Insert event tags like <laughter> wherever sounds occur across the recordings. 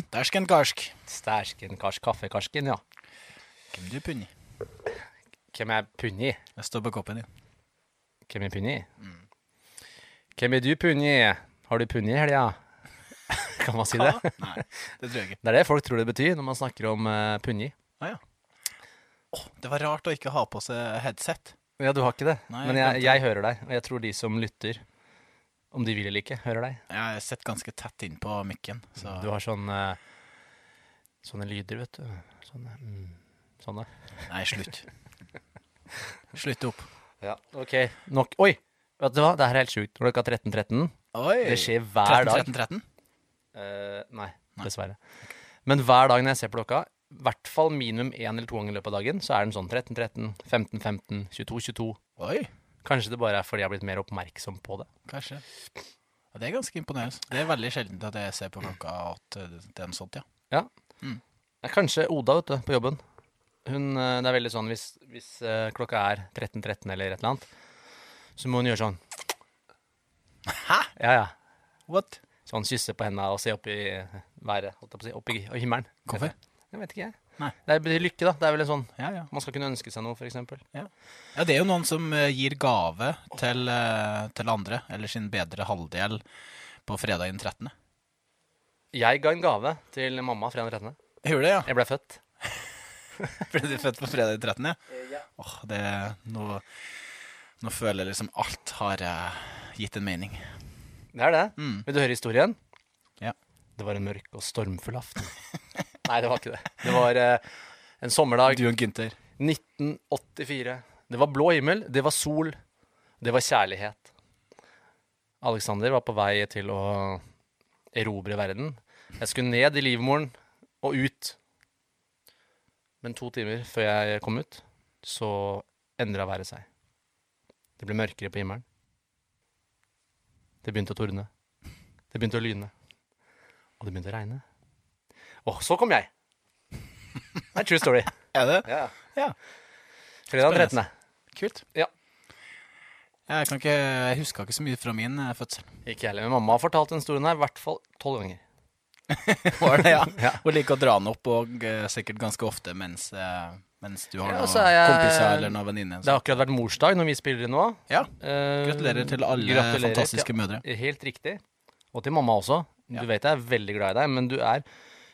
Stæsken karsk. Stæsken, karsk, kaffekarsken, ja. Hvem du punni? Hvem er punni? Jeg står på koppen din. Hvem er punni? Hvem er du punni? Har du punni i helga? <laughs> kan man si det? Nei, det tror jeg ikke. <laughs> Det er det folk tror det betyr når man snakker om uh, punni. Ah, ja. oh, det var rart å ikke ha på seg headset. Ja, du har ikke det. Nei, Men jeg jeg, jeg hører deg, og jeg tror de som lytter, om de vil eller ikke, hører deg. Jeg sitter ganske tett innpå mikken, så Du har sånn eh, sånne lyder, vet du. Sånne. Mm, sånne. Nei, slutt. <laughs> Slutt opp. Ja, ok. Nok. Oi! Vet du hva, det her er helt sjukt. Klokka 13.13. 13. Det skjer hver 13, dag. 13, 13? Eh, nei, dessverre. Men hver dag når jeg ser på klokka, i hvert fall minimum én eller to ganger i løpet av dagen, så er den sånn 13.13, 15.15, 22.22. Oi, Kanskje det bare er fordi jeg har blitt mer oppmerksom på det. kanskje. Ja, det er ganske imponerende. Det er veldig sjelden at jeg ser på klokka at det er noe sånt, ja. Ja. Mm. Det er kanskje Oda, vet du, på jobben. Hun, eh, det er veldig sånn hvis, hvis eh, klokka er 13.13 eller et eller annet, så må hun gjøre sånn. Hæ? Ja, ja. What? Sånn kysse på henda og se opp i været, holdt jeg på å si, opp i, i himmelen. Hvorfor? Jeg vet ikke, jeg. Nei. Det betyr lykke, da. Det er vel en sånn Ja, ja. Man skal kunne ønske seg noe, for eksempel. Ja, det er jo noen som eh, gir gave til, eh, til andre, eller sin bedre halvdel, på fredag den 13. Jeg ga en gave til mamma fredag 13. Jeg gjorde det, ja. Jeg ble født. <laughs> Ble du født på fredag den 13., ja? ja. Åh, det nå, nå føler jeg liksom alt har uh, gitt en mening. Det er det. Mm. Vil du høre historien? Ja. Det var en mørk og stormfull aften. <laughs> Nei, det var ikke det. Det var eh, en sommerdag. Du og Gunther. 1984. Det var blå himmel, det var sol, det var kjærlighet. Alexander var på vei til å erobre verden. Jeg skulle ned i livmoren og ut. Men to timer før jeg kom ut, så endra været seg. Det ble mørkere på himmelen. Det begynte å tordne. Det begynte å lyne. Og det begynte å regne. Og så kom jeg. Det er true story. <laughs> Er det? Ja. Ja. Fredag 13. Kult. Ja. Jeg, kan ikke, jeg husker ikke så mye fra min eh, fødsel. Ikke heller. Men mamma har fortalt den historien her i hvert fall tolv ganger. <laughs> Var det, ja? <laughs> Ja. Hun liker å dra den opp, og eh, sikkert ganske ofte mens, eh, mens du har Ja, noen så er jeg- kompiser eller noen venninner. Det har akkurat vært morsdag når vi spiller inn nå. Ja. Eh, Gratulerer til alle gratulerer fantastiske til- mødre. Helt riktig. Og til mamma også. Du Ja. vet jeg er veldig glad i deg, men du er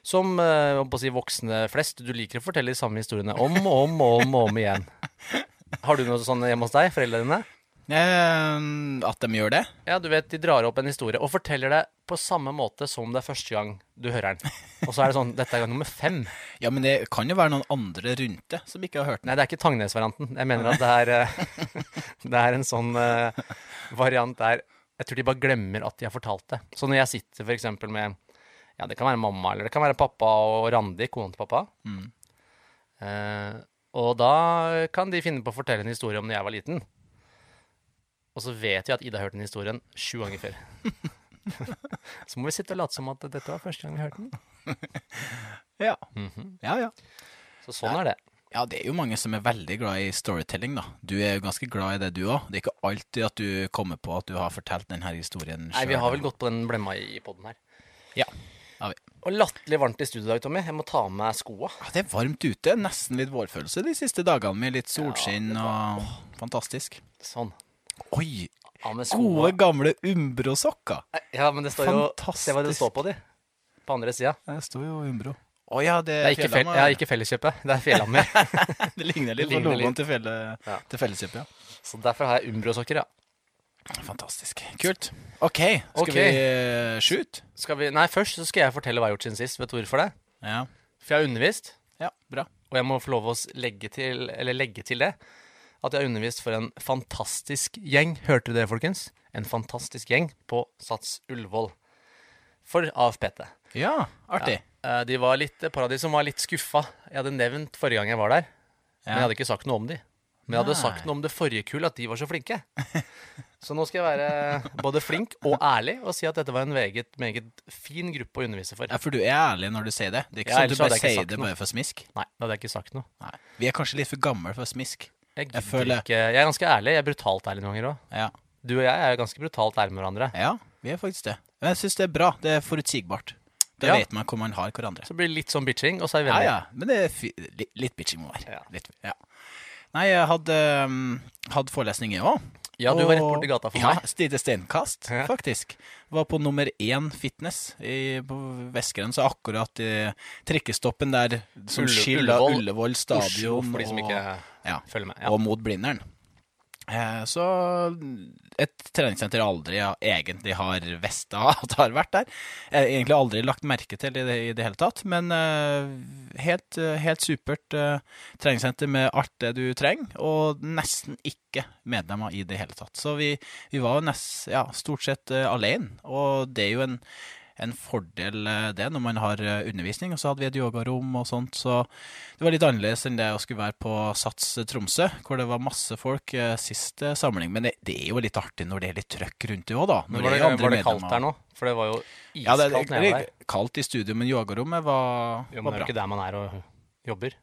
som eh, på å si, voksne flest. Du liker å fortelle de samme historiene om og om og om, og om igjen. Har du noe sånn hjemme hos deg, foreldrene dine? Eh, at de gjør det? Ja, du vet, de drar opp en historie og forteller det på samme måte som det er første gang du hører den. Og så er det sånn, dette er gang nummer fem. <laughs> Ja, men det kan jo være noen andre rundt det som ikke har hørt den. Nei, det er ikke Tangnes-varianten. Jeg mener at det er, eh, <laughs> det er en sånn eh, variant der jeg tror de bare glemmer at de har fortalt det. Så når jeg sitter eksempel med Ja, det kan være mamma, eller det kan være pappa og Randi, kona til pappa. Mm. Eh, og da kan de finne på å fortelle en historie om da jeg var liten. Og så vet vi at Ida har hørt den historien sju ganger før. <laughs> så må vi sitte og late som at dette var første gang vi hørte den. <laughs> Ja. Mhm. ja, ja. Så sånn er det. Ja, det er jo mange som er veldig glad i storytelling, da. Du er jo ganske glad i det, du òg. Det er ikke alltid at du kommer på at du har fortalt denne historien Nei, vi har vel gått på den blemma i poden her. Ja. Og latterlig varmt i studio i dag, Tommy. Jeg må ta av meg skoa. Ja, det er varmt ute. Nesten litt vårfølelse de siste dagene, med litt solskinn og Fantastisk. Sånn. Oi! Ja, med Gode, gamle Umbro-sokker. Ja, men det står jo Fantastisk. Se hva det står på de. På andre sida. Det står jo Umbro. Å ja, det Det er er ikke, fel, ja, ikke Felleskjøpet. Det er Fjellhammer. <laughs> Det ligner litt Det på logoen til, felle, Ja. til Felleskjøpet, ja. Så derfor har jeg Umbro-sokker, ja. Fantastisk. Kult. OK, skal okay. vi eh, shoot? Skal vi Nei, først så skal jeg fortelle hva jeg har gjort siden sist. Vet du hvorfor det? Ja. For jeg har undervist, ja, bra. og jeg må få lov å legge til, eller legge til det, at jeg har undervist for en fantastisk gjeng. Hørte dere det, folkens? En fantastisk gjeng på Sats Ullevål. For AFPT. Ja, artig. Ja, De var litt, et par av de som var litt skuffa. Jeg hadde nevnt forrige gang jeg var der, men jeg hadde ikke sagt noe om de. Men jeg hadde sagt noe om det forrige kullet, at de var så flinke. <laughs> Så nå skal jeg være både flink og ærlig og si at dette var en meget, meget fin gruppe å undervise for. Ja, for du er ærlig når du sier det. Det er ikke Ja, sånn at ellers du bare jeg ikke sier sagt det noe. bare for smisk. Nei, da hadde jeg ikke sagt noe. Nei. Vi er kanskje litt for gamle for smisk. Jeg, Jeg føler- ikke, jeg er ganske ærlig. Jeg er brutalt ærlig noen ganger òg. Ja. Du og jeg er jo ganske brutalt ærlige med hverandre. ja, vi er faktisk det. Men jeg syns det er bra. Det er forutsigbart. Da Ja. vet man hvor man har hverandre. Så blir det litt sånn bitching, og så er vi Ja, venner. ja, men det er fi litt bitching må være. Ja. Litt, ja. Nei, jeg hadde, um, hadde forelesning, jeg òg. Ja, du var rett borti gata for ja, meg. Stige steinkast, Ja. faktisk. Var på nummer én fitness i, på Vestgrønn, så akkurat i trikkestoppen der som Ulle- skiller Ullevål, Ullevål Oslo, stadion for de som ikke ja, følger med. Ja. og mot Blindern. Eh, Så et treningssenter aldri egentlig har visst at har vært der. Har egentlig aldri lagt merke til i det, i det hele tatt. Men eh, helt, eh, helt supert eh, treningssenter med alt det du trenger, og nesten ikke medlemmer i det hele tatt. Så vi, vi var jo nest, ja, stort sett eh, alene, og det er jo en en fordel eh, det når man har eh, undervisning. Og så hadde vi et yogarom og sånt, så det var litt annerledes enn det å skulle være på Sats Tromsø, hvor det var masse folk eh, sist eh, samling. Men det, det er jo litt artig når det er litt trøkk rundt det òg, da. Når var det det, var det kaldt her der nå? For det var jo iskaldt ja, nede der. er kaldt i studio, men yogarommet var, Jo, men var det er jo ikke der man er og jobber.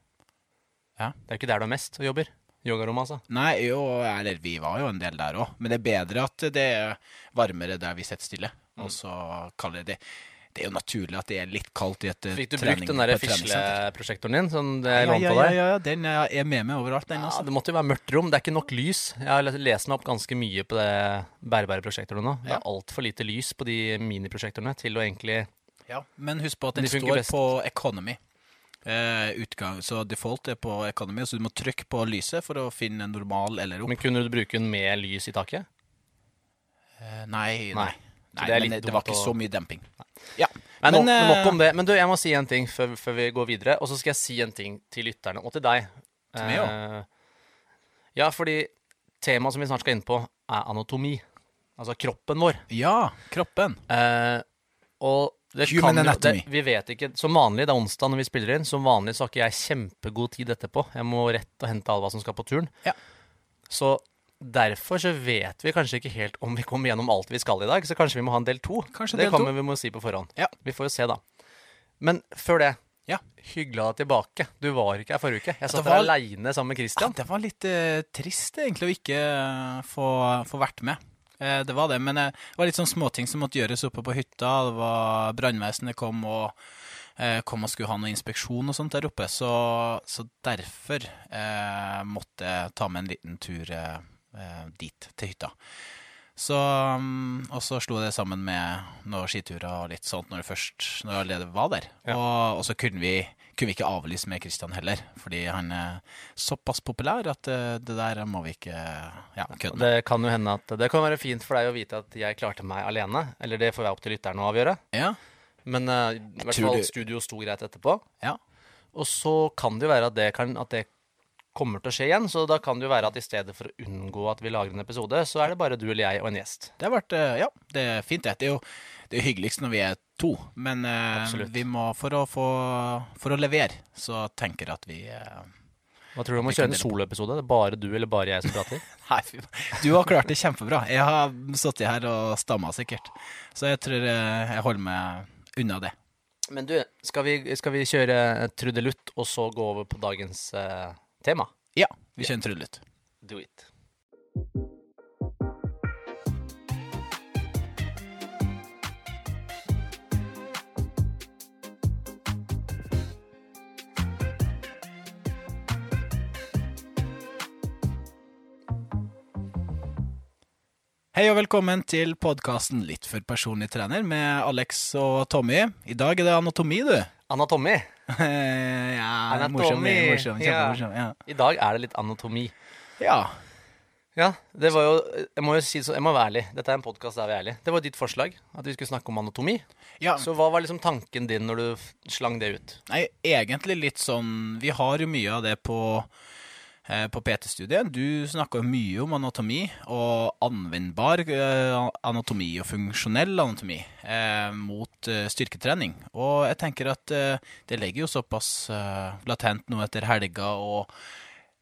Ja. Det er jo ikke der du er mest og jobber. Yogarommet, altså. Nei, jo, eller vi var jo en del der òg, men det er bedre at det er varmere der vi sitter stille. Mm. Og så kaller det Det er jo naturlig at det er litt kaldt i et trening. Fikk du brukt den der fisleprosjektoren din som det Ja, ja, ja, ja, ja, den er med meg overalt, den. Ja, altså. det måtte jo være mørkt rom. Det er ikke nok lys. Jeg har lest meg opp ganske mye på det bærbare prosjektoren nå. Det er altfor lite lys på de miniprosjektorene til å egentlig Ja, men husk på at den står på economy. Eh, utgang, så default er på economy, så du må trykke på lyset for å finne en normal eller opp. Men kunne du bruke den med lys i taket? Eh, nei, Nei. nei. Nei det men det var ikke å- så mye demping. Ja, Men, men, nok, eh, nok om det. Men du, jeg må si en ting før, før vi går videre. Og så skal jeg si en ting til lytterne, og til deg. Til meg også? Eh, ja, fordi temaet som vi snart skal inn på, er anatomi. Altså kroppen vår. Ja, kroppen. Eh, og det Human kan anatomy. det, vi vet ikke Som vanlig, det er onsdag når vi spiller inn, som vanlig så har ikke jeg kjempegod tid etterpå. Jeg må rett og hente Alva som skal på turen. Ja. Så derfor så vet vi kanskje ikke helt om vi kommer gjennom alt vi skal i dag. Så kanskje vi må ha en del to. Kanskje det del to. kommer vi må si på forhånd. Ja. Vi får jo se, da. Men før det, Ja. hyggelig å ha deg tilbake. Du var ikke her forrige uke. Jeg satt var- her aleine sammen med Ja, det var litt uh, trist egentlig å ikke uh, få, få vært med. Eh, det var det, men eh, det var litt sånn småting som måtte gjøres oppe på hytta. Det var Brannvesenet kom og eh, kom og skulle ha noe inspeksjon og sånt der oppe. Så, så derfor eh, måtte jeg ta med en liten tur eh, dit, til hytta. Så, mm, og så slo det sammen med noen skiturer og litt sånt når det først når jeg allerede var der. Ja. Og, og så kunne vi, kunne vi ikke avlyse med Christian heller, fordi han er såpass populær at det, det der må vi ikke ja, kødde med. Det kan jo hende at det kan være fint for deg å vite at jeg klarte meg alene. Eller det får jeg opp til lytteren å avgjøre. Ja, Men eh, i hvert fall du- studio sto greit etterpå. ja. Og så kan det jo være at det, kan, at det kommer til å skje igjen. Så da kan det jo være at i stedet for å unngå at vi lager en episode, så er det bare du eller jeg og en gjest. Det har vært eh, Ja, det er fint, det. Det er jo det er hyggeligst når vi er to, men eh, Absolutt. vi må for å få For å levere, så tenker jeg at vi eh, Hva tror du om å kjøre en soloepisode? Det er bare du eller bare jeg som prater? <laughs> Nei, fy. Du har klart det kjempebra. Jeg har sittet her og stamma sikkert. Så jeg tror eh, jeg holder meg unna det. Men du, skal vi, skal vi kjøre trudelutt og så gå over på dagens eh, tema? Ja, vi kjører en trudelutt. Do it. Hei og velkommen til podkasten Litt for personlig trener med Alex og Tommy. I dag er det anatomi, du. Anatomi. <laughs> ja, Anatomi, morsom, morsom, ja. kjempemorsom. Ja. I dag er det litt anatomi. ja. Ja, det var jo Jeg må jo si så, jeg må være ærlig. Dette er en podkast der vi er ærlige. Det var ditt forslag, at vi skulle snakke om anatomi. ja. Så hva var liksom tanken din når du slang det ut? Nei, egentlig litt sånn Vi har jo mye av det på, på PT-studiet. Du snakka mye om anatomi, og anvendbar eh, anatomi og funksjonell anatomi eh, mot eh, styrketrening. Og jeg tenker at eh, det ligger jo såpass eh, latent nå etter helga, og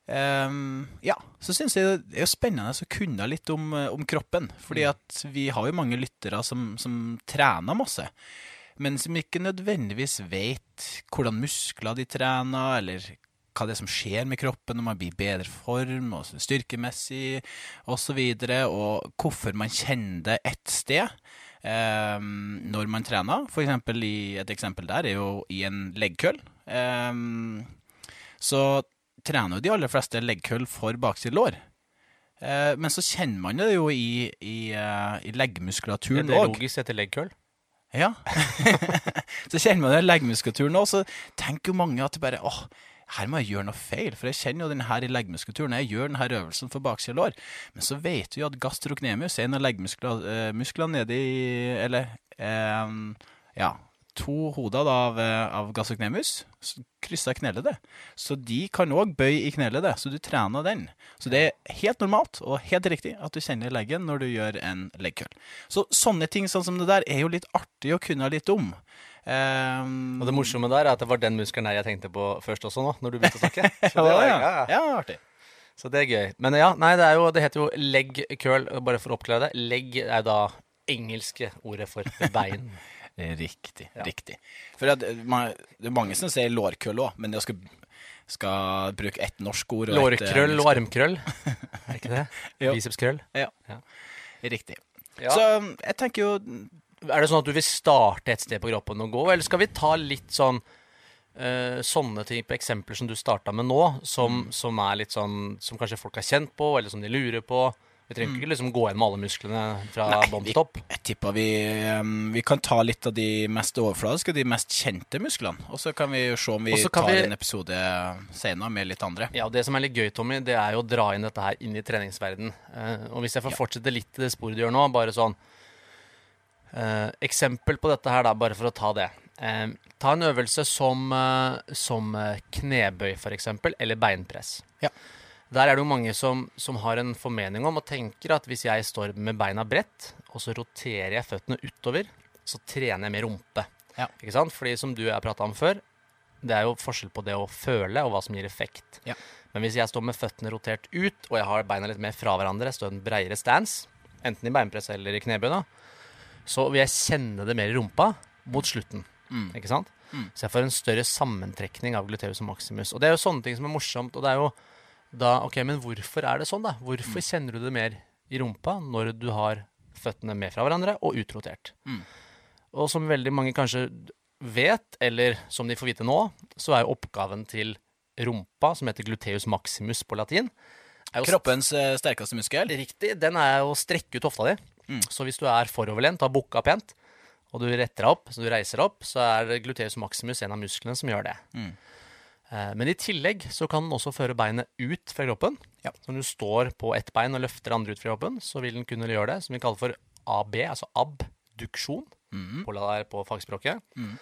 Um, ja, så syns jeg det er jo spennende å kunne litt om, eh, om kroppen. Fordi at vi har jo mange lyttere som, som trener masse, men som ikke nødvendigvis vet hvordan muskler de trener, eller hva det er som skjer med kroppen når man blir i bedre form, og styrkemessig osv., og, og hvorfor man kjenner det ett sted. eh, når man trener. For eksempel i, et eksempel der er jo i en leggkøll. Eh, så trener jo de aller fleste leggkøll for bakside lår. Eh, men så kjenner man det jo i, i, eh, i Er leggmuskulaturen det òg. logisk etter leggkøll? Ja. <laughs> så kjenner man det i leggmuskulaturen òg, så tenker jo mange at det bare åh, her må jeg gjøre noe feil, for jeg kjenner jo den her i leggmuskulaturen. Jeg gjør denne øvelsen for baksida lår. Men så vet vi jo at gastrocnemius er en av leggmusklene uh, nede i Eller eh, ja, to hoder av, eh, av gastrocnemius krysser kneleddet. Så de kan òg bøye i kneleddet, så du trener den. Så det er helt normalt og helt riktig at du kjenner leggen når du gjør en leggkøll. Så sånne ting sånn som det der er jo litt artig å kunne litt om. Um, Og det morsomme der er at det var den muskelen her jeg tenkte på først også nå, når du begynte å snakke. <laughs> Så ja, det, var, ja, ja, artig. Så det er gøy. Men ja, nei, det, jo, det heter jo leg curl, bare for å oppklare det. Leg er da engelske ordet for <laughs> bein. Riktig. Ja. riktig. For at, eh, man, det er mange som sier lårkøll òg, men jeg skal, skal bruke ett norsk ord. og eh, Lårkrøll og armkrøll. Er ikke det? <laughs> Bicepskrøll. Ja. Ja. Riktig. Ja. Så jeg tenker jo Er det sånn at du vil starte et sted på kroppen og gå, eller skal vi ta litt sånn uh, sånne på eksempler som du starta med nå, som, som er litt sånn Som kanskje folk har kjent på, eller som de lurer på? Vi trenger ikke liksom gå med alle musklene fra bånn til topp. Jeg tipper vi, um, vi kan ta litt av de mest overfladiske de mest kjente musklene. Og så kan vi se om vi tar vi- en episode senere med litt andre. Ja, og Det som er litt gøy, Tommy, det er jo å dra inn dette her inn i treningsverden. Eh, og hvis jeg får fortsette litt i det sporet du gjør nå, bare sånn eh, Eksempel på dette her, da, bare for å ta det. Eh, ta en øvelse som, eh, som knebøy, f.eks., eller beinpress. Ja. Der er det jo mange som, som har en formening om og tenker at hvis jeg står med beina bredt, og så roterer jeg føttene utover, så trener jeg med rumpe. Ja. Ikke sant? Fordi som du og jeg prata om før, det er jo forskjell på det å føle og hva som gir effekt. Ja. Men hvis jeg står med føttene rotert ut, og jeg har beina litt mer fra hverandre, står en breiere stance, enten i beinpress eller i knebøy, da, så vil jeg kjenne det mer i rumpa mot slutten. Mm. Ikke sant? Mm. Så jeg får en større sammentrekning av gluteus og maximus. Og det er jo sånne ting som er morsomt. Og det er jo da Ok, men hvorfor er det sånn, da? Hvorfor Mm. kjenner du det mer i rumpa når du har føttene med fra hverandre og utrotert? Mm. Og som veldig mange kanskje vet, eller som de får vite nå, så er jo oppgaven til rumpa, som heter gluteus maximus på latin Kroppens eh, sterkeste muskel. Riktig. Den er å strekke ut hofta di. Mm. Så hvis du er foroverlent har bukka pent, og du retter deg opp, så du reiser deg opp, så er gluteus maximus en av musklene som gjør det. Mm. Eh, Men i tillegg så kan den også føre beinet ut fra kroppen. Ja. Så når du står på ett bein og løfter det andre ut fra kroppen, så vil den kunne gjøre det, som vi kaller for AB, altså abduksjon mm. på, på fagspråket. Mm.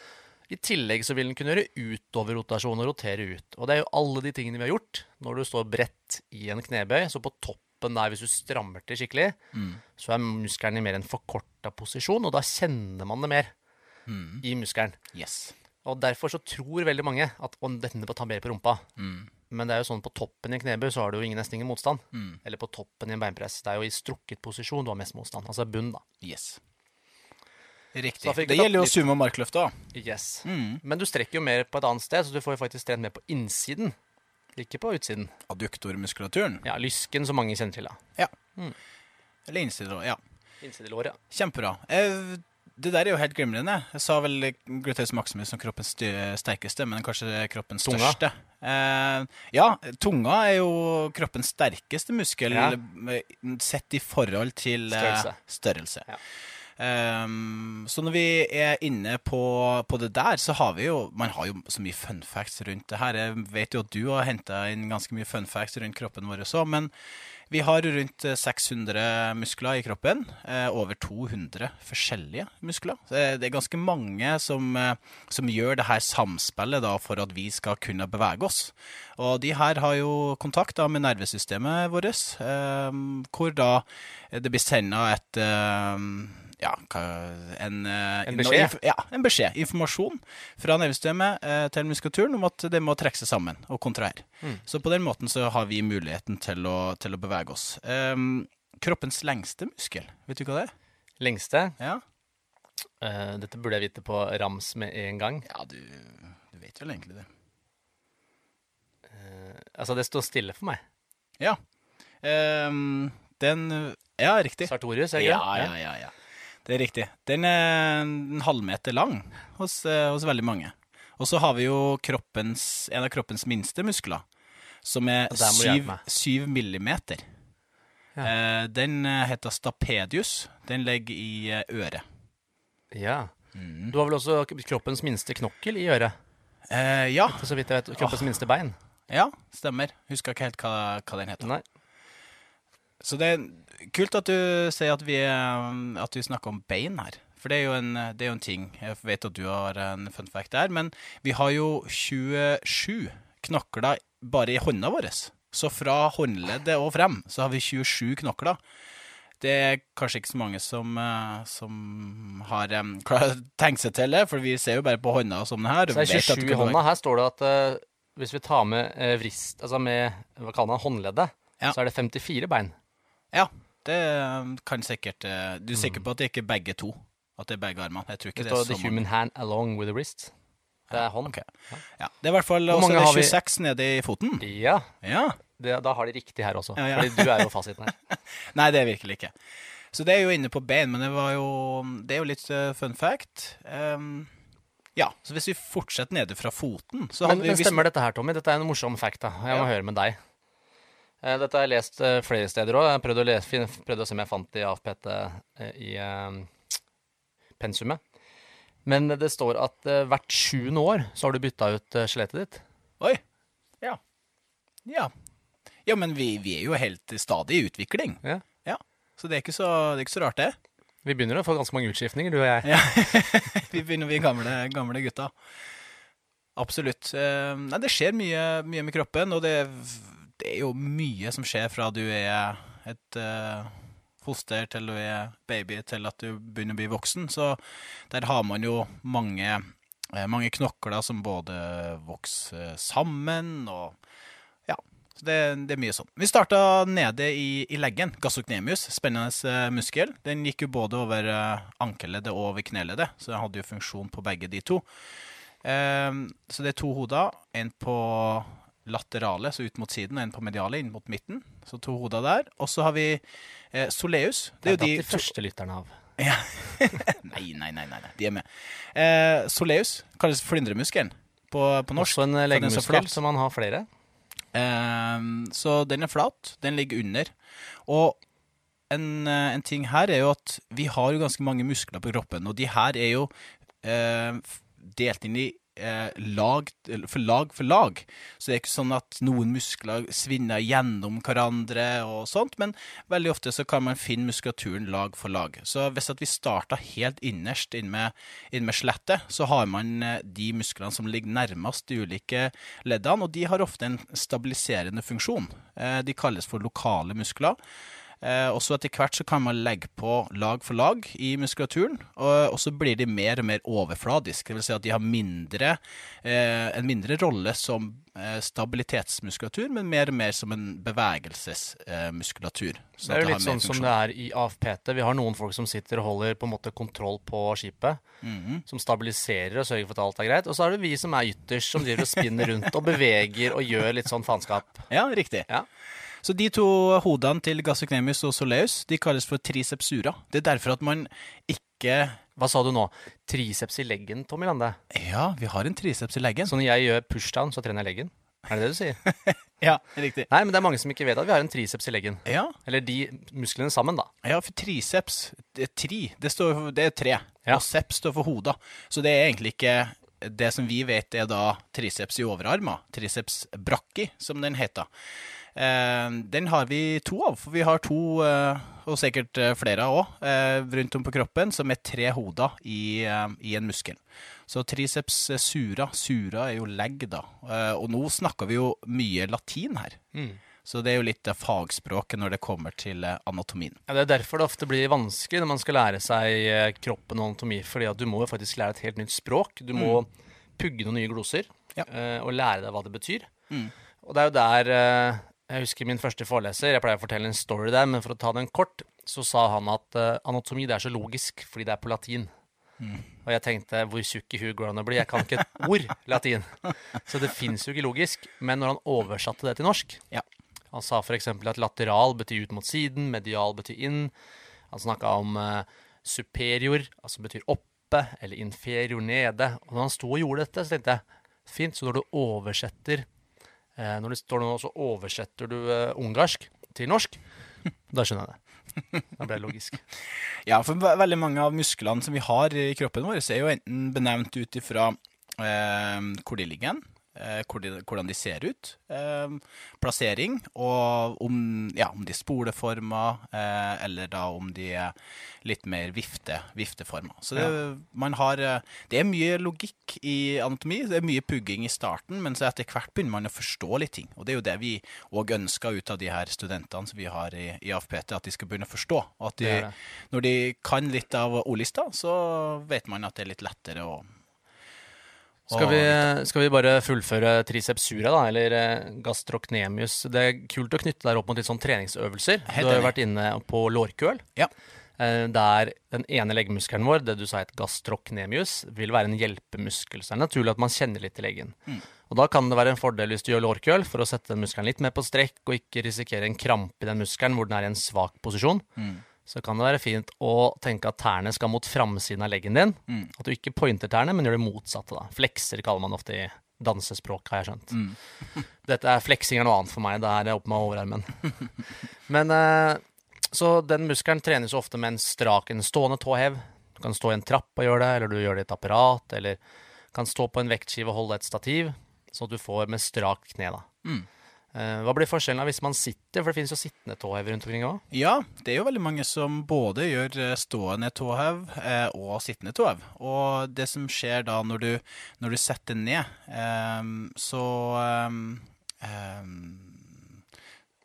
I tillegg så vil den kunne gjøre utoverrotasjon og rotere ut. Og det er jo alle de tingene vi har gjort når du står bredt i en knebøy. Så på toppen der, hvis du strammer til skikkelig, Mm. så er muskelen i mer en forkorta posisjon, og da kjenner man det mer Mm. i muskelen. Yes. Og derfor så tror veldig mange at å, denne må ta mer på rumpa. Mm. Men det er jo sånn på toppen i en knebøy så har du jo ingen, nesten ingen motstand. Mm. Eller på toppen i en beinpress. Det er jo i strukket posisjon du har mest motstand. Altså bunn, da. Yes. Riktig. Det gjelder jo sumo og markløft òg. Yes. Mm. Men du strekker jo mer på et annet sted, så du får jo faktisk trent mer på innsiden. Ikke på utsiden. Adduktormuskulaturen. Ja, lysken som mange kjenner til, da. Eller innsidelår. ja. Innsidelår, ja. Kjempebra. Eh, Det der er jo helt glimrende. Jeg sa vel gluteus maximus som kroppens sterkeste, men kanskje kroppens Tunga. største. Eh, ja, tunga er jo kroppens sterkeste muskel Ja. eh, sett i forhold til eh, Størrelse. størrelse. Ja. Ehm, så når vi er inne på, på det der, så har vi jo Man har jo så mye fun facts rundt det her. Jeg vet jo at du har henta inn ganske mye fun facts rundt kroppen vår også, men vi har rundt eh, 600 muskler i kroppen. eh, Over 200 forskjellige muskler. Så Det det er ganske mange som, eh, som gjør det her samspillet da for at vi skal kunne bevege oss. Og de her har jo kontakt da med nervesystemet vårt, eh, hvor da det blir senda et eh, ja, en, eh, En beskjed? Ja, en beskjed. Informasjon fra nervesystemet eh, til muskulaturen om at det må trekke seg sammen og kontrahere. Mm. Så på den måten så har vi muligheten til å, til å bevege oss. Um, kroppens lengste muskel, vet du hva det er? Lengste. Ja, Uh, dette burde jeg vite på rams med en gang. ja du, du vet vel egentlig det. Altså, det står stille for meg. Ja. Um, den Ja, riktig. Sartorius, er det Ja, ja, ja, ja. Det er riktig. Den er en halvmeter lang hos, eh, hos veldig mange. Og så har vi jo kroppens, en av kroppens minste muskler, som er syv, syv millimeter. Ja. Eh, den eh, heter stapedius. Den ligger i øret. Ja. Mm. Du har vel også kroppens minste knokkel i øret? Eh, ja, Så vidt jeg vet, kroppens minste bein? ja, stemmer. Husker ikke helt hva, hva den heter. Nei. Så det er kult at du sier at vi, eh, at vi snakker om bein her. For det er, en, det er jo en ting. Jeg vet at du har en fun fact der. Men vi har jo 27 knokler bare i hånda vår. Så fra håndleddet og frem så har vi 27 knokler. Det er kanskje ikke så mange som, eh, som har um, tenkt seg til det, for vi ser jo bare på hånda som den her. Så det er 27 i hånda. Her står det at uh, hvis vi tar med uh, vrist, altså med hva kaller man håndleddet, Ja. så er det 54 bein. Ja, det kan sikkert eh, Du er sikker på at det ikke er begge to? At det er begge armene? Jeg tror ikke Det det, er 'the så mange. human hand along with the wrist'. Det er hånd. Okay. Ja, det er i hvert fall også mange det har vi? 26 nede i foten. Ja, Ja. det, da har de riktig her også. Ja, ja. Fordi du er jo fasiten her. <laughs> Nei, det er virkelig ikke. Så det er jo inne på bein, men det var jo Det er jo litt eh, fun fact. Um, ja, så hvis vi fortsetter nede fra foten så Men, vi men hvis- stemmer dette her, Tommy? Dette er en morsom fact. da. Jeg må høre med deg. Eh, Dette har jeg lest eh, flere steder òg. Jeg prøvde å, lese, prøvde å se om jeg fant det i AFPT eh, i pensumet. Men det står at hvert sjuende år så har du bytta ut skjelettet ditt. Oi. Ja. Ja. Ja, men vi, vi er jo helt stadig i utvikling. Ja. Ja. Så det er ikke så, det er ikke så rart, det. Vi begynner å få ganske mange utskiftninger, du og jeg. Ja. <laughs> vi begynner, vi gamle, gamle gutta. Absolutt. Nei, det skjer mye, mye med kroppen, og det, det er jo mye som skjer fra du er et uh, foster til du er baby til at du begynner å bli voksen. Så der har man jo mange, eh, mange knokler som både vokser sammen og Ja. Så det, det er mye sånn. Vi starta nede i, i leggen. gassoknemius, spennende eh, muskel. Den gikk jo både over ankelleddet og over kneleddet, så den hadde jo funksjon på begge de to. Ehm, så det er to hoder. En på laterale, så ut mot siden, og en på mediale, inn mot midten. Så to hoder der. Og så har vi eh, soleus. Det er jo Det de er de første lytterne av. <laughs> ja. nei, nei, nei, nei, de er med. Eh, soleus kalles flyndremuskelen på, på norsk. Også en legemuskel så leggemuskel, flat. man har flere. Eh, så den er flat. Den ligger under. Og en, eh, en ting her er jo at vi har jo ganske mange muskler på kroppen, og de her er jo eh, delt inn i eh, lag for lag for lag. Så det er ikke sånn at noen muskler svinner gjennom hverandre og sånt, men veldig ofte så kan man finne muskulaturen lag for lag. Så hvis at vi starter helt innerst inn med, inn med skjelettet, så har man eh, de musklene som ligger nærmest de ulike leddene, og de har ofte en stabiliserende funksjon. Eh, De kalles for lokale muskler. Eh, og så etter hvert så kan man legge på lag for lag i muskulaturen, og, og så blir de mer og mer overfladiske. Det vil si at de har mindre, eh, en mindre rolle som eh, stabilitetsmuskulatur, men mer og mer som en bevegelsesmuskulatur. Det er jo litt sånn som det er i AFPT. Vi har noen folk som sitter og holder på en måte kontroll på skipet. Mhm. Som stabiliserer og sørger for at alt er greit. Og så er det vi som er ytterst, som driver og spinner rundt og beveger og gjør litt sånn faenskap. Ja, riktig. Ja. Så de to hodene til gassocnemius og soleus de kalles for tricepsura. Det er derfor at man ikke Hva sa du nå? Triceps i leggen, Tommy Lande? Ja, vi har en triceps i leggen. Så når jeg gjør pushdown, så trener jeg leggen? Er det det du sier? <laughs> Ja, riktig. Nei, men det er mange som ikke vet at vi har en triceps i leggen. Ja, Eller de musklene sammen, da. Ja, for triceps, det er tri, det, står, for- det er tre, Ja. og seps står for hodet. Så det er egentlig ikke det som vi vet er da triceps i overarma, triceps brachii, som den heter. Eh, den har vi to av, for vi har to, eh, og sikkert eh, flere òg, eh, rundt om på kroppen, som er tre hoder i, i en muskel. Så triceps sura, sura er jo legg, da. Eh, og nå snakker vi jo mye latin her. Så det er jo litt fagspråket når det kommer til anatomien. Ja, det er derfor det ofte blir vanskelig når man skal lære seg kroppen og anatomi, fordi at du må jo faktisk lære et helt nytt språk. Du må pugge noen nye gloser Ja. og lære deg hva det betyr. Mm. Og det er jo der Jeg husker min første foreleser, jeg pleier å fortelle en story der, men for å ta den kort, så sa han at uh, anatomi det er så logisk fordi det er på latin. Og jeg tenkte hvor tjukk i huet går det an å bli? Jeg kan ikke et <laughs> ord latin. Så det fins jo ikke logisk. Men når han oversatte det til norsk Ja. Han sa f.eks. at lateral betyr ut mot siden, medial betyr inn. Han snakka om uh, superior, altså betyr oppe, eller inferior nede. Og når han sto og gjorde dette, så tenkte jeg fint, så når du oversetter eh, Når det står nå, så oversetter du eh, ungarsk til norsk, <laughs> da skjønner jeg det. Da ble det logisk. <laughs> Ja, for ve- veldig mange av musklene som vi har i kroppen vår, er jo enten benevnt ut ifra eh, hvor de ligger, hen, hvordan de ser ut, eh, plassering, og om, ja, om de er spoleformer, eh, eller da om de er litt mer vifte, vifteformer. Så det, man har, eh, det er mye logikk i anatomi, det er mye pugging i starten, men så etter hvert begynner man å forstå litt ting. Og det er jo det vi òg ønsker ut av de her studentene som vi har i, i AFPT, at de skal begynne å forstå. At de, Det det. når de kan litt av ordlista, så vet man at det er litt lettere å Skal vi, skal vi bare fullføre triceps sura, da, eller eh, gastrocnemius? Det er kult å knytte deg opp mot litt sånn treningsøvelser. Du har jo vært inne på lårkøl. Ja. Eh, Der den ene leggmuskelen vår, det du sa het gastrocnemius, vil være en hjelpemuskel. Så det er naturlig at man kjenner litt til leggen. Mm. Og Da kan det være en fordel hvis du gjør lårkøl, for å sette den muskelen litt mer på strekk, og ikke risikere en krampe i den muskelen hvor den er i en svak posisjon. Mm. Så kan det være fint å tenke at tærne skal mot framsiden av leggen din. Mm. At du ikke pointer tærne, men gjør det motsatte. da. Flekser kaller man ofte i dansespråk, har jeg skjønt. Mm. <laughs> Dette er fleksing er noe annet for meg. Det er opp med overarmen. <laughs> Men eh, Så den muskelen trenes ofte med en strak, en stående tåhev. Du kan stå i en trapp og gjøre det, eller du gjør det i et apparat, eller kan stå på en vektskive og holde et stativ, sånn at du får med strakt kne. da. Mm. Eh, hva blir forskjellen hvis man sitter? For det finnes jo sittende tåhev rundt omkring òg. Ja, det er jo veldig mange som både gjør eh, stående tåhev eh, og sittende tåhev. Og det som skjer da når du, når du setter ned, så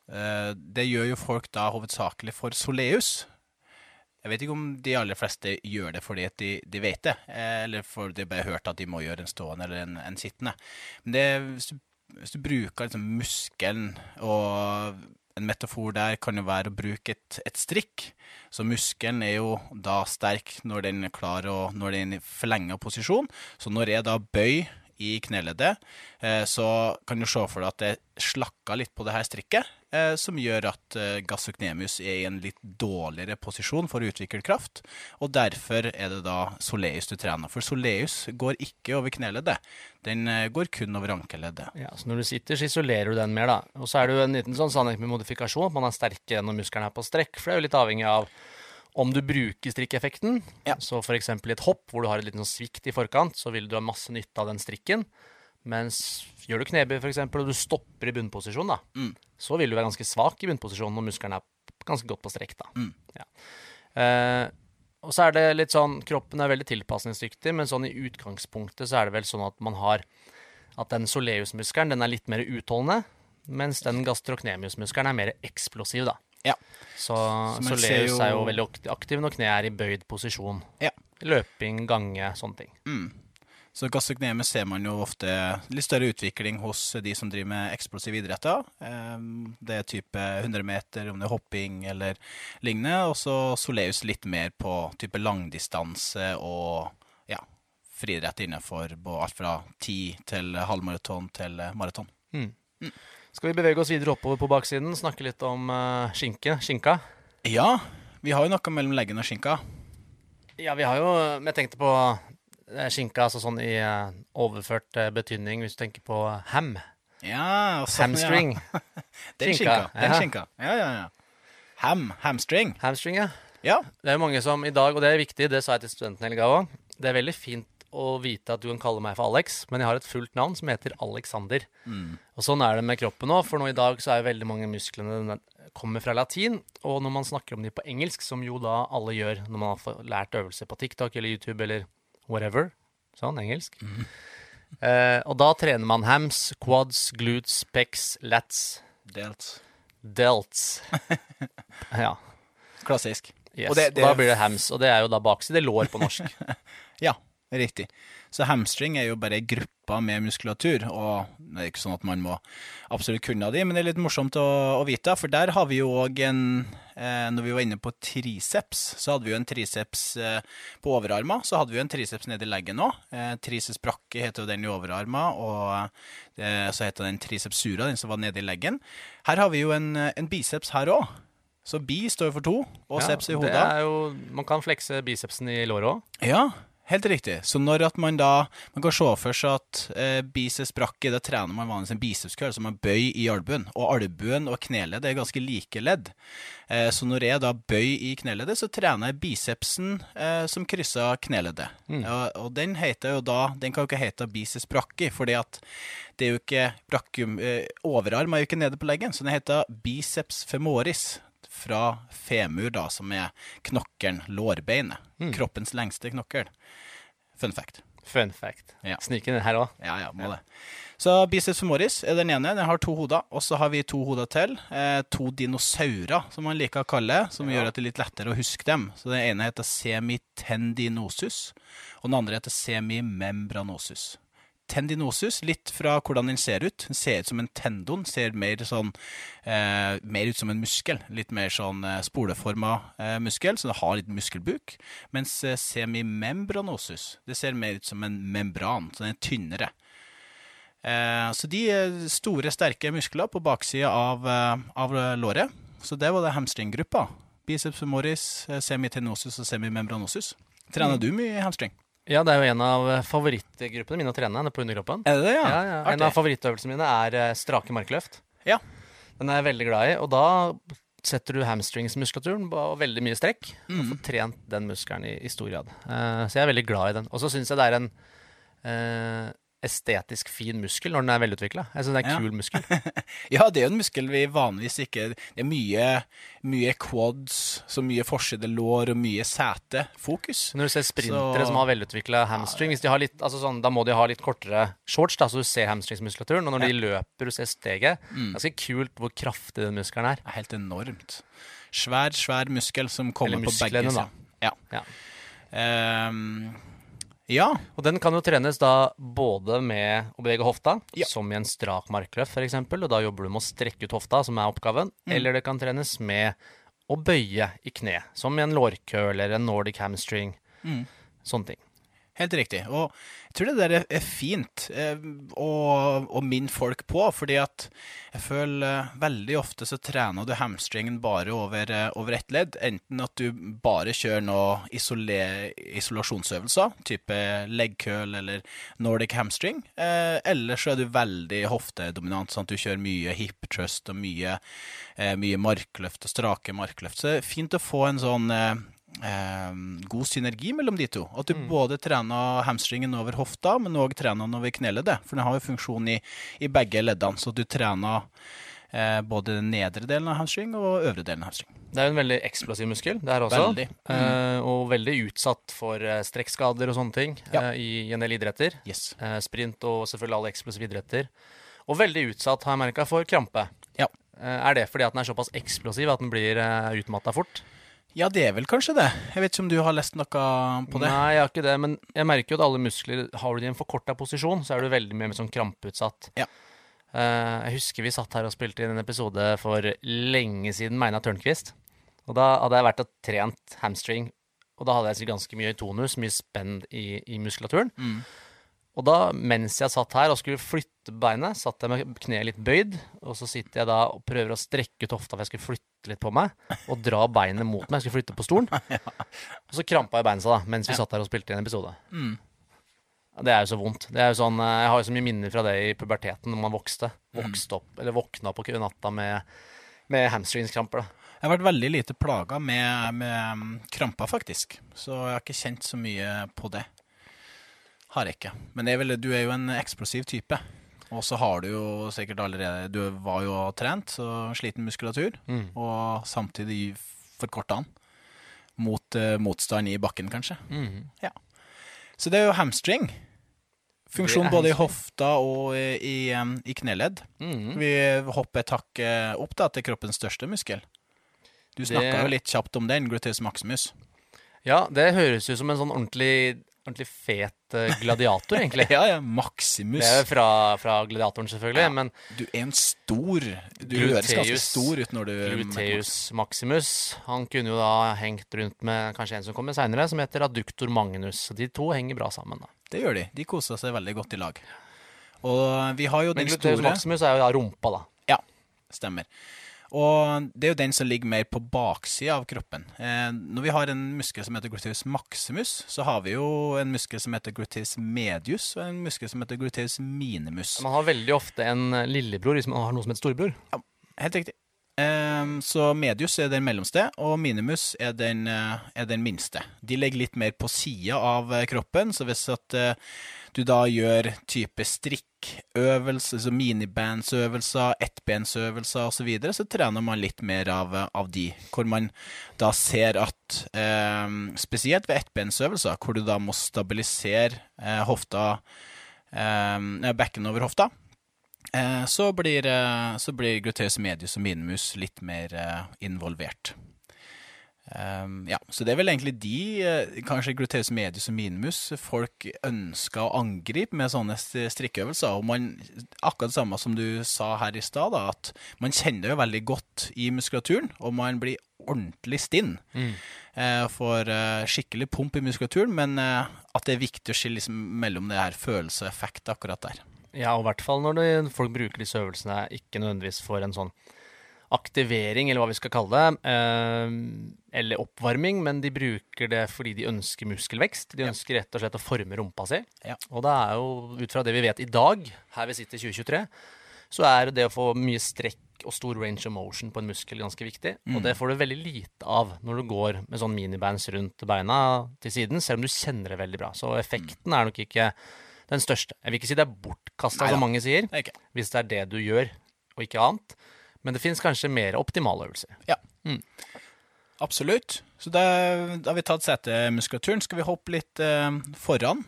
Det gjør jo folk da hovedsakelig for soleus. Jeg vet ikke om de aller fleste gjør det fordi de, de vet det, eller fordi de bare har hørt at de må gjøre en stående eller en, en sittende. Men det, hvis, du, hvis du bruker liksom muskelen, og en metafor der kan jo være å bruke et, et strikk, så muskelen er jo da sterk når den er klar og når den er i forlenga posisjon. Så når jeg da bøyer i kneleddet, eh, så kan du se for deg at det slakker litt på det her strikket, eh, som gjør at eh, gastrocnemius er i en litt dårligere posisjon for å utvikle kraft, og derfor er det da soleus du trener. For soleus går ikke over kneleddet, den går kun over ankeleddet. Ja, så når du sitter, så isolerer du den mer, da. Og så er det jo en liten sånn sannhet med modifikasjon, at man er sterkere når muskelen er på strekk. For det er jo litt avhengig av om du bruker strikkeffekten. Ja. Så f.eks. i et hopp hvor du har et liten svikt i forkant, så vil du ha masse nytte av den strikken. Mens gjør du knebøy f.eks., og du stopper i bunnposisjon, da, Mm. så vil du være ganske svak i bunnposisjon når muskelen er ganske godt på strekk. da. Mm. Ja. Eh, og så er det litt sånn, Kroppen er veldig tilpasningsdyktig, men sånn i utgangspunktet så er det vel sånn at man har at den soleusmuskelen den er litt mer utholdende, mens den gastrocnemiusmuskelen er mer eksplosiv. da. Ja. Så, Så ser jo- er jo veldig aktiv når kneet er i bøyd posisjon. Ja. Løping, gange, sånne ting. Mm. Så gastrocnemius ser man jo ofte litt større utvikling hos de som driver med eksplosive idretter. Det er type 100 meter, om det er hopping eller lignende. Og så soleus litt mer på type langdistanse og ja, friidrett innenfor alt fra 10 til halvmaraton til maraton. Mm. maraton. Skal vi bevege oss videre oppover på baksiden, snakke litt om uh, skinke, skinka? Ja, vi har jo noe mellom leggen og skinka. Ja, vi har jo jeg tenkte på eh, skinka altså sånn i uh, overført uh, betydning, hvis du tenker på ham. Ja, sånn, Hamstring. Ja. <laughs> Den Skinka, skinka. Den ja. skinka. Ja, ja, ja. Ham. Hamstring. Hamstring, ja. Ja. Det er jo mange som i dag, og det er viktig, det sa jeg til studentene hele òg, det er veldig fint å vite at du kan kalle meg for Alex, men jeg har et fullt navn som heter Alexander. Og sånn er det med kroppen òg, for nå i dag så er veldig mange musklene kommer fra latin, og når man snakker om de på engelsk, som jo da alle gjør når man har lært øvelser på TikTok eller YouTube eller whatever, sånn engelsk, <laughs> eh, og da trener man hams, quads, glutes, pecs, lats, Delt. delts. <laughs> ja. Klassisk. Yes. Og det- det- Da blir det hams, og det er jo da bakside lår på norsk. <laughs> Ja, riktig. Så hamstring er jo bare ei gruppe med muskulatur, og det er ikke sånn at man må absolutt kunne de, men det er litt morsomt å, å vite, for der har vi jo òg en eh, Når vi var inne på triceps, så hadde vi jo en triceps eh, på overarmer, så hadde vi jo en triceps nede i leggen òg. Eh, triceps brakke heter jo den i overarmer, og eh, så heter den triceps sura, den som var nede i leggen. Her har vi jo en, en biceps her òg Så bi står for to, og Ja, seps i det hodet. er jo, man kan flekse bicepsen i låret òg. Ja, helt riktig. Så når at man da Man kan se for seg at eh, biceps brachii, da trener man vanligvis en bicepskøll, som man bøy i albuen. Og albuen og kneleddet er ganske like ledd. Eh, så når jeg da bøy i kneleddet, så trener jeg bicepsen eh, som krysser kneleddet. Ja, og den heter jo da Den kan jo ikke hete biceps brachii, fordi at det er jo ikke brachium eh, Overarm er jo ikke nede på leggen, så den heter biceps femoris. Fra femur, da, som er knokkelen, lårbeinet. Kroppens lengste knokkel. Fun fact. Fun fact. Ja. Snik inn her òg. Ja, ja, må det. Så biceps femoris er den ene. Den har to hoder. Og så har vi to hoder til. Eh, to dinosaurer, som man liker å kalle det. Som gjør at det er litt lettere å huske dem. Så den ene heter semitendinosus, og den andre heter semimembranosus. Tendinosus, litt fra hvordan den ser ut. Den ser ut som en tendon. Ser mer sånn eh, Mer ut som en muskel. Litt mer sånn eh, spoleforma eh, muskel, så det har litt muskelbuk. Mens eh, semimembranosus, det ser mer ut som en membran, så den er tynnere. Eh, så de er store, sterke muskler på baksida av, eh, av låret. Så det var det hamstringgruppa. Biceps femoris, eh, semitenosus og semimembranosus. Trener du mye hamstring? Ja, det er jo en av favorittgruppene mine å trene Er på underkroppen. Er det det, Ja, ja. En av favorittøvelsene mine er eh, strake markløft. Ja. Den er jeg veldig glad i, og da setter du hamstringsmuskulaturen på veldig mye strekk. Mm. Og får trent den muskelen i, i stor grad. Uh, så jeg er veldig glad i den. Og så syns jeg det er en eh, estetisk fin muskel når den er velutvikla. Jeg syns det er en Ja. kul muskel. <laughs> Ja, det er jo en muskel vi vanligvis ikke Det er mye, mye quads, så mye forside lår og mye setefokus. Når du ser sprintere Så- som har velutvikla hamstring, har litt, altså sånn, da må de ha litt kortere shorts, da, så du ser hamstringsmuskulaturen. Og når de løper, du ser steget. Mm. Ganske kult hvor kraftig den muskelen er. Er helt enormt. Svær, svær muskel som kommer på begge sider. Ja. Ja. Ehm, ja. Og den kan jo trenes da både med å bevege hofta, Ja. som i en strak markløft f.eks., og da jobber du med å strekke ut hofta, som er oppgaven. Mm. Eller det kan trenes med å bøye i kne, som i en lårkø eller en nordic hamstring. Mm. Sånne ting. Helt riktig. Og jeg tror det der er, fint eh, å, å minne folk på, fordi at jeg føler eh, veldig ofte så trener du hamstringen bare over, eh, over ett ledd. Enten at du bare kjører noen isolasjonsøvelser, type leg curl eller nordic hamstring, eller så er du veldig hoftedominant, sånn at du kjører mye hip trust og mye, mye markløft og strake markløft. Så det er fint å få en sånn eh, god synergi mellom de to. At du både trener hamstringen over hofta, men òg trener den over kneleddet. For den har jo funksjon i, i begge leddene, så du trener eh, både den nedre delen av hamstring og øvre delen av hamstring. Det er jo en veldig eksplosiv muskel, det her også. Veldig. Eh, og veldig utsatt for eh, strekkskader og sånne ting Ja. eh, i, i en del idretter. Yes. Eh, sprint og selvfølgelig alle eksplosive idretter. Og veldig utsatt, har jeg merka, for krampe. Ja. Er det fordi at den er såpass eksplosiv at den blir utmatta fort? Ja, det er vel kanskje det. Jeg vet ikke om du har lest noe på det? Nei, jeg har ikke det, men jeg merker jo at alle muskler Har du det i en forkorta posisjon, så er du veldig mye mer sånn krampeutsatt. Ja. Uh, jeg husker vi satt her og spilte inn en episode for lenge siden med Einar Tørnquist. Og da hadde jeg vært og trent hamstring, og da hadde jeg ganske mye tonus, mye spenn i, i muskulaturen. Mm. Og da, mens jeg satt her og skulle flytte beinet, satt jeg med kneet litt bøyd, og så sitter jeg da og prøver å strekke ut hofta for jeg skulle flytte litt på meg, og dra beinet mot meg, jeg skulle flytte på stolen. <laughs> Og så krampa jeg beinet seg da, mens vi satt her og spilte inn en episode. Mm. Det er jo så vondt. Det er jo sånn, eh, jeg har jo så mye minner fra det i puberteten, når man vokste. Vokste opp, eller våkna på natta med, med hamstringskramper. Jeg har vært veldig lite plaga med, med mm, kramper, faktisk. Så jeg har ikke kjent så mye på det. Har jeg ikke. Men jeg vil, du er jo en eksplosiv type. Og så har du jo sikkert allerede Du var jo trent, så sliten muskulatur. Mm. Og samtidig forkorta han. Mot uh, motstand i bakken, kanskje. Mhm. Så det er jo hamstring. Funksjon både i hofta og i, i, i kneledd. Mm. Vi hopper et hakk eh, opp da, til kroppens største muskel. Du Det- jo litt kjapt om den, gluteus maximus. Ja, det høres jo som en sånn ordentlig, ordentlig fet eh, gladiator, egentlig. <laughs> Ja, ja, maximus. Det er jo fra, fra gladiatoren, selvfølgelig, Ja. men Du er en stor Du høres ganske stor ut når du Gluteus maximus, han kunne jo da hengt rundt med kanskje en som kommer seinere, som heter Aduktor magnus. De to henger bra sammen, da. Det gjør de. De koser seg veldig godt i lag. Og vi har jo Men den gluteus store maximus er jo da rumpa, da. Ja, stemmer. Og det er jo den som ligger mer på baksida av kroppen. Eh, når vi har en muskel som heter gluteus maximus, så har vi jo en muskel som heter gluteus medius, og en muskel som heter gluteus minimus. Man har veldig ofte en lillebror hvis man har noe som heter storebror. Ja, helt riktig. Eh, så medius er den mellomste, og minimus er den, eh, er den minste. De ligger litt mer på sida av eh, kroppen, så hvis at eh, du da gjør type strikkøvelser, altså minibandsøvelser, ettbensøvelser osv., så, videre, så trener man litt mer av, av de. Hvor man da ser at eh, Spesielt ved ettbensøvelser, hvor du da må stabilisere hofta eh, Bekken over hofta. Eh, så blir, eh, så blir gluteus medius og minimus litt mer eh, involvert. Um, ja, så det er vel egentlig de, kanskje gluteus medius og minimus, folk ønsker å angripe med sånne strikkeøvelser. Og man, akkurat det samme som du sa her i stad, at man kjenner det jo veldig godt i muskulaturen, og man blir ordentlig stinn. Mm. Får skikkelig pump i muskulaturen, men at det er viktig å skille liksom, mellom det her følelse og effekt akkurat der. Ja, og i hvert fall når du, folk bruker disse øvelsene ikke nødvendigvis for en sånn aktivering, eller hva vi skal kalle det, eh, eller oppvarming, men de bruker det fordi de ønsker muskelvekst. De ønsker rett og slett å forme rumpa si. Ja. Og det er jo, ut fra det vi vet i dag, her vi sitter i 2023, så er det å få mye strekk og stor range of motion på en muskel ganske viktig. Mm. Og det får du veldig lite av når du går med sånn minibands rundt beina til siden, selv om du kjenner det veldig bra. Så effekten mm. er nok ikke den største. Jeg vil ikke si det er bortkasta, som mange sier, hvis det er det du gjør, og ikke annet. Men det finnes kanskje mer optimale øvelser. Ja. Mm. Absolutt. Så da, da har vi tatt setemuskulaturen. Skal vi hoppe litt eh, foran?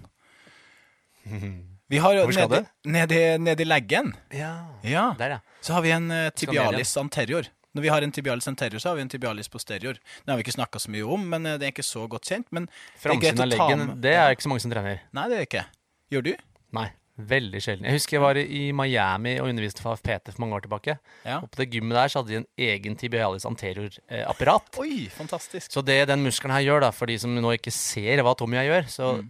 <laughs> Vi har Hvor skal nedi, nedi, nedi leggen. Ja. ja. Der, ja. Så har vi en uh, tibialis anterior. Når vi har en tibialis anterior, så har vi en tibialis posterior. Det har vi ikke snakka så mye om, men uh, det er ikke så godt kjent. Men Framsiden av leggen, det er ikke så mange som trener. Nei, det er ikke. Gjør du? Nei. Veldig sjelden. Jeg husker jeg var i Miami og underviste for AFPT for mange år tilbake. Ja. Og på det gymmet der så hadde de en egen tibialis anterior-apparat. Eh, Oi, fantastisk. Så det den muskelen her gjør, da, for de som nå ikke ser hva Tommy jeg gjør, så mm.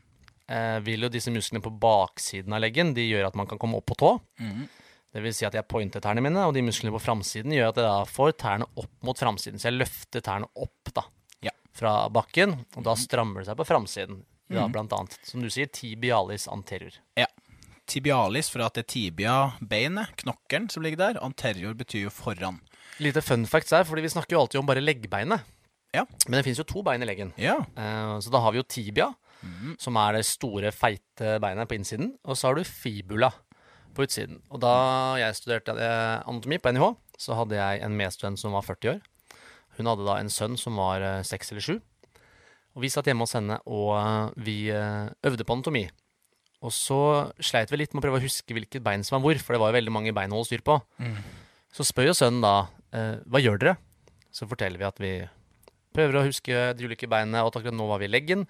eh, vil jo disse musklene på baksiden av leggen De gjør at man kan komme opp på tå. Mm. Det vil si at jeg pointer tærne mine, og de musklene på framsiden gjør at jeg da får tærne opp mot framsiden. Så jeg løfter tærne opp da, ja. fra bakken, og da strammer det seg på framsiden. Ja, mm. blant annet, som du sier, tibialis anterior. Ja tibialis for at det er tibia, beinet, knokkelen, som ligger der. Anterior betyr jo foran. Lite fun facts her, fordi vi snakker jo alltid om bare leggbeinet. Ja. Men det fins jo to bein i leggen. Ja. Uh, så da har vi jo tibia, mm. som er det store, feite beinet på innsiden. Og så har du fibula på utsiden. Og da jeg studerte anatomi på NIH, så hadde jeg en medstudent som var 40 år. Hun hadde da en sønn som var eh, seks eller sju. Og vi satt hjemme hos henne, og eh, vi øvde på anatomi. Og så sleit vi litt med å prøve å huske hvilket bein som var hvor, for det var jo veldig mange bein å holde styr på. Mm. Så spør jo sønnen da eh, hva gjør dere? Så forteller vi at vi prøver å huske de ulike beinene, og at akkurat nå var vi i leggen.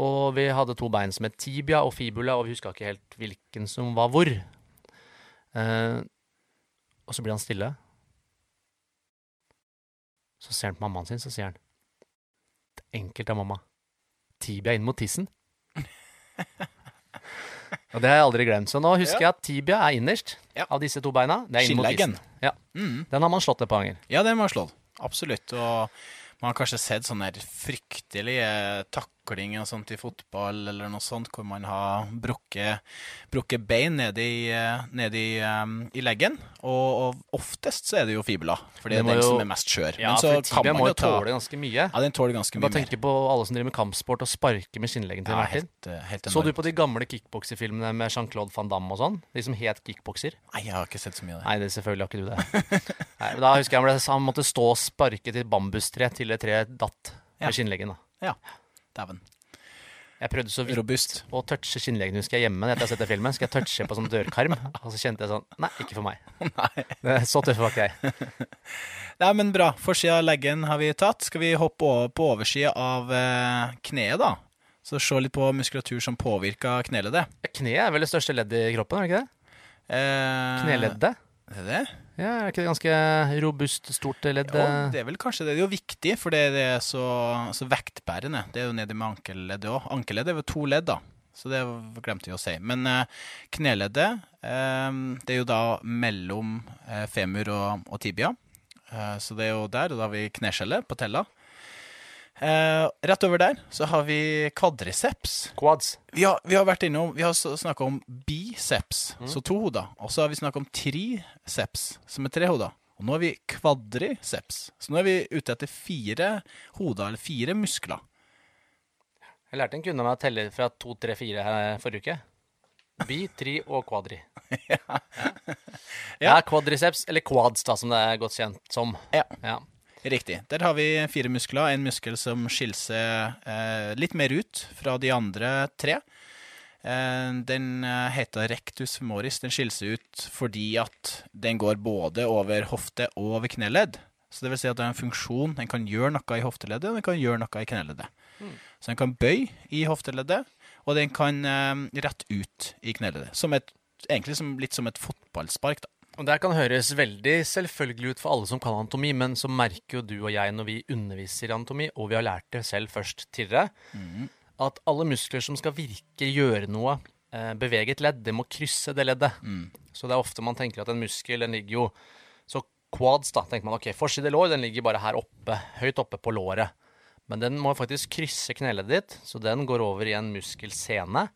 Og vi hadde to bein som het tibia og fibula, og vi huska ikke helt hvilken som var hvor. Eh, og så blir han stille. Så ser han på mammaen sin, så sier han enkelt av mamma. Tibia inn mot tissen. Og det har jeg aldri glemt. Så nå husker jeg at tibia er innerst ja. av disse to beina. Det er inn mot tissen. Ja. Mm. Den har man slått et par ganger. Ja, den har man slått. Absolutt. Og man har kanskje sett sånne fryktelige taklinger og sånt i fotball eller noe sånt, hvor man har brukket, bein ned, i, ned i, um, i, leggen. Og, og, oftest så er det jo fibula, for det er den jo, som er mest skjør. Ja, Men så for tibia må jo tåle ganske mye. Ja, den tåler ganske mye Bare tenk på alle som driver med kampsport og sparker med skinnleggen til ja, helt, eh, helt Så du på de gamle kickbokserfilmene med Jean-Claude van Damme og sånn? De som het kickbokser? Nei, jeg har ikke sett så mye av det. Nei, det selvfølgelig har ikke du det. <laughs> Nei, da husker jeg han, han måtte stå og sparke til bambustre til det treet datt med ja. skinnleggen. da. Ja, dæven. Jeg prøvde så vidt Robust. å touche skinnleggen husker jeg hjemme etter jeg har sett filmen. Skal jeg touche på sånn dørkarm? Og så kjente jeg sånn Nei, ikke for meg. <laughs> Nei. Så tøff var ikke jeg. <laughs> Nei, men bra. Forsida av leggen har vi tatt. Skal vi hoppe over på oversida av eh, kneet, da? Så se litt på muskulatur som påvirker kneleddet. Kneet er vel det største leddet i kroppen, er det ikke det? Eh, Kneleddet. Er det det? Ja, Er ikke det ganske robust, stort ledd? Ja, det er vel kanskje det. Det er jo viktig, for det er så, så vektbærende. Det er jo nedi med ankelleddet òg. Ankelleddet er jo to ledd, da. Så det glemte vi å si. Men eh, kneleddet, eh, det er jo da mellom eh, femur og, og tibia. Så det er jo der, og da har vi kneskjellet, patella. Eh, rett over der så har vi kvadriceps. Quads. Vi har, vi har vært innom, vi har snakka om biceps, så to hoder. Og så har vi snakka om triceps, som er tre hoder. Og nå har vi kvadriceps. Så nå er vi ute etter fire hoder, eller fire muskler. Jeg lærte en kunde av meg å telle fra to, tre, fire her forrige uke. Bi, tri og kvadri. <laughs> ja. quadriceps, eller quads, da, som det er godt kjent som. Ja. Ja. Riktig. Der har vi fire muskler. En muskel som skiller seg eh, litt mer ut fra de andre tre. Eh, den eh, heter rectus femoris. Den skiller seg ut fordi at den går både over hofte og over kneledd. Så det vil si at det er en funksjon. Den kan gjøre noe i hofteleddet, og den kan gjøre noe i kneleddet. Så den kan bøye i hofteleddet, og den kan eh, rette ut i kneleddet. Som et, egentlig som, litt som et fotballspark, da. Og Det kan høres veldig selvfølgelig ut for alle som kan anatomi, men så merker jo du og jeg når vi underviser i anatomi, og vi har lært det selv først tidligere, at alle muskler som skal virke, gjøre noe, eh, bevege et ledd, det må krysse det leddet. Så det er ofte man tenker at en muskel, den ligger jo Så quads, da, tenker man ok, forside lår, den ligger bare her oppe, høyt oppe på låret. Men den må faktisk krysse kneleddet ditt, så den går over i en muskelsene,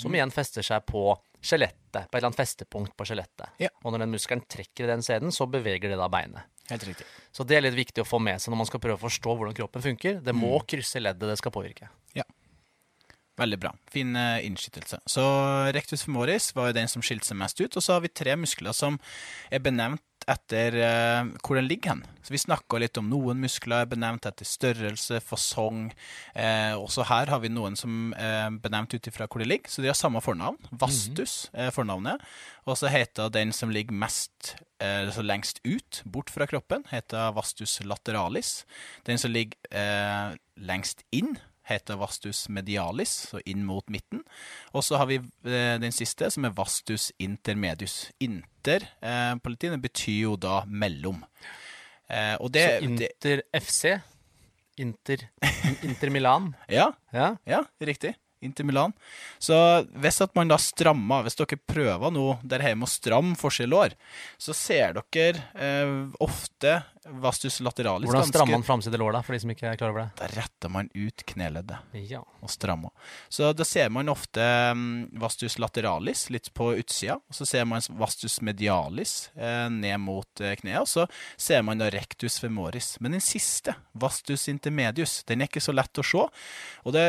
som igjen fester seg på skjelettet, på et eller annet festepunkt på skjelettet. Ja. Og når den muskelen trekker i den seden, så beveger det da beinet. Helt riktig. Så det er litt viktig å få med seg når man skal prøve å forstå hvordan kroppen funker. Det må krysse leddet det skal påvirke. Ja. Veldig bra. Fin eh, innskytelse. Så rectus femoris var jo den som skilte seg mest ut. Og så har vi tre muskler som er benevnt etter uh, hvor den ligger hen. Så vi snakka litt om noen muskler er benevnt etter størrelse, fasong. Uh, også her har vi noen som er benevnt ut ifra hvor de ligger. Så de har samme fornavn. Vastus er fornavnet. Og så heter den som ligger mest eh, altså lengst ut, bort fra kroppen, heter vastus lateralis. Den som ligger eh, lengst inn, heter vastus medialis, så inn mot midten. Og så har vi eh, den siste, som er vastus intermedius. Inter eh, på latin betyr jo da mellom. Eh, det, så det Inter FC, Inter, Inter Milan, <laughs> Ja, ja. ja, riktig. Inter Milan. Så hvis at man da strammer, hvis dere prøver nå der hjemme å stramme forside år, så ser dere eh, ofte vastus lateralis Hvordan strammer man framside lår, da, for de som ikke er klar over det? Da retter man ut kneleddet. Ja. og strammer. Så da ser man ofte mm, vastus lateralis litt på utsida, og så ser man vastus medialis eh, ned mot eh, kneet, og så ser man da rectus femoris. Men den siste, vastus intermedius, den er ikke så lett å se. Og det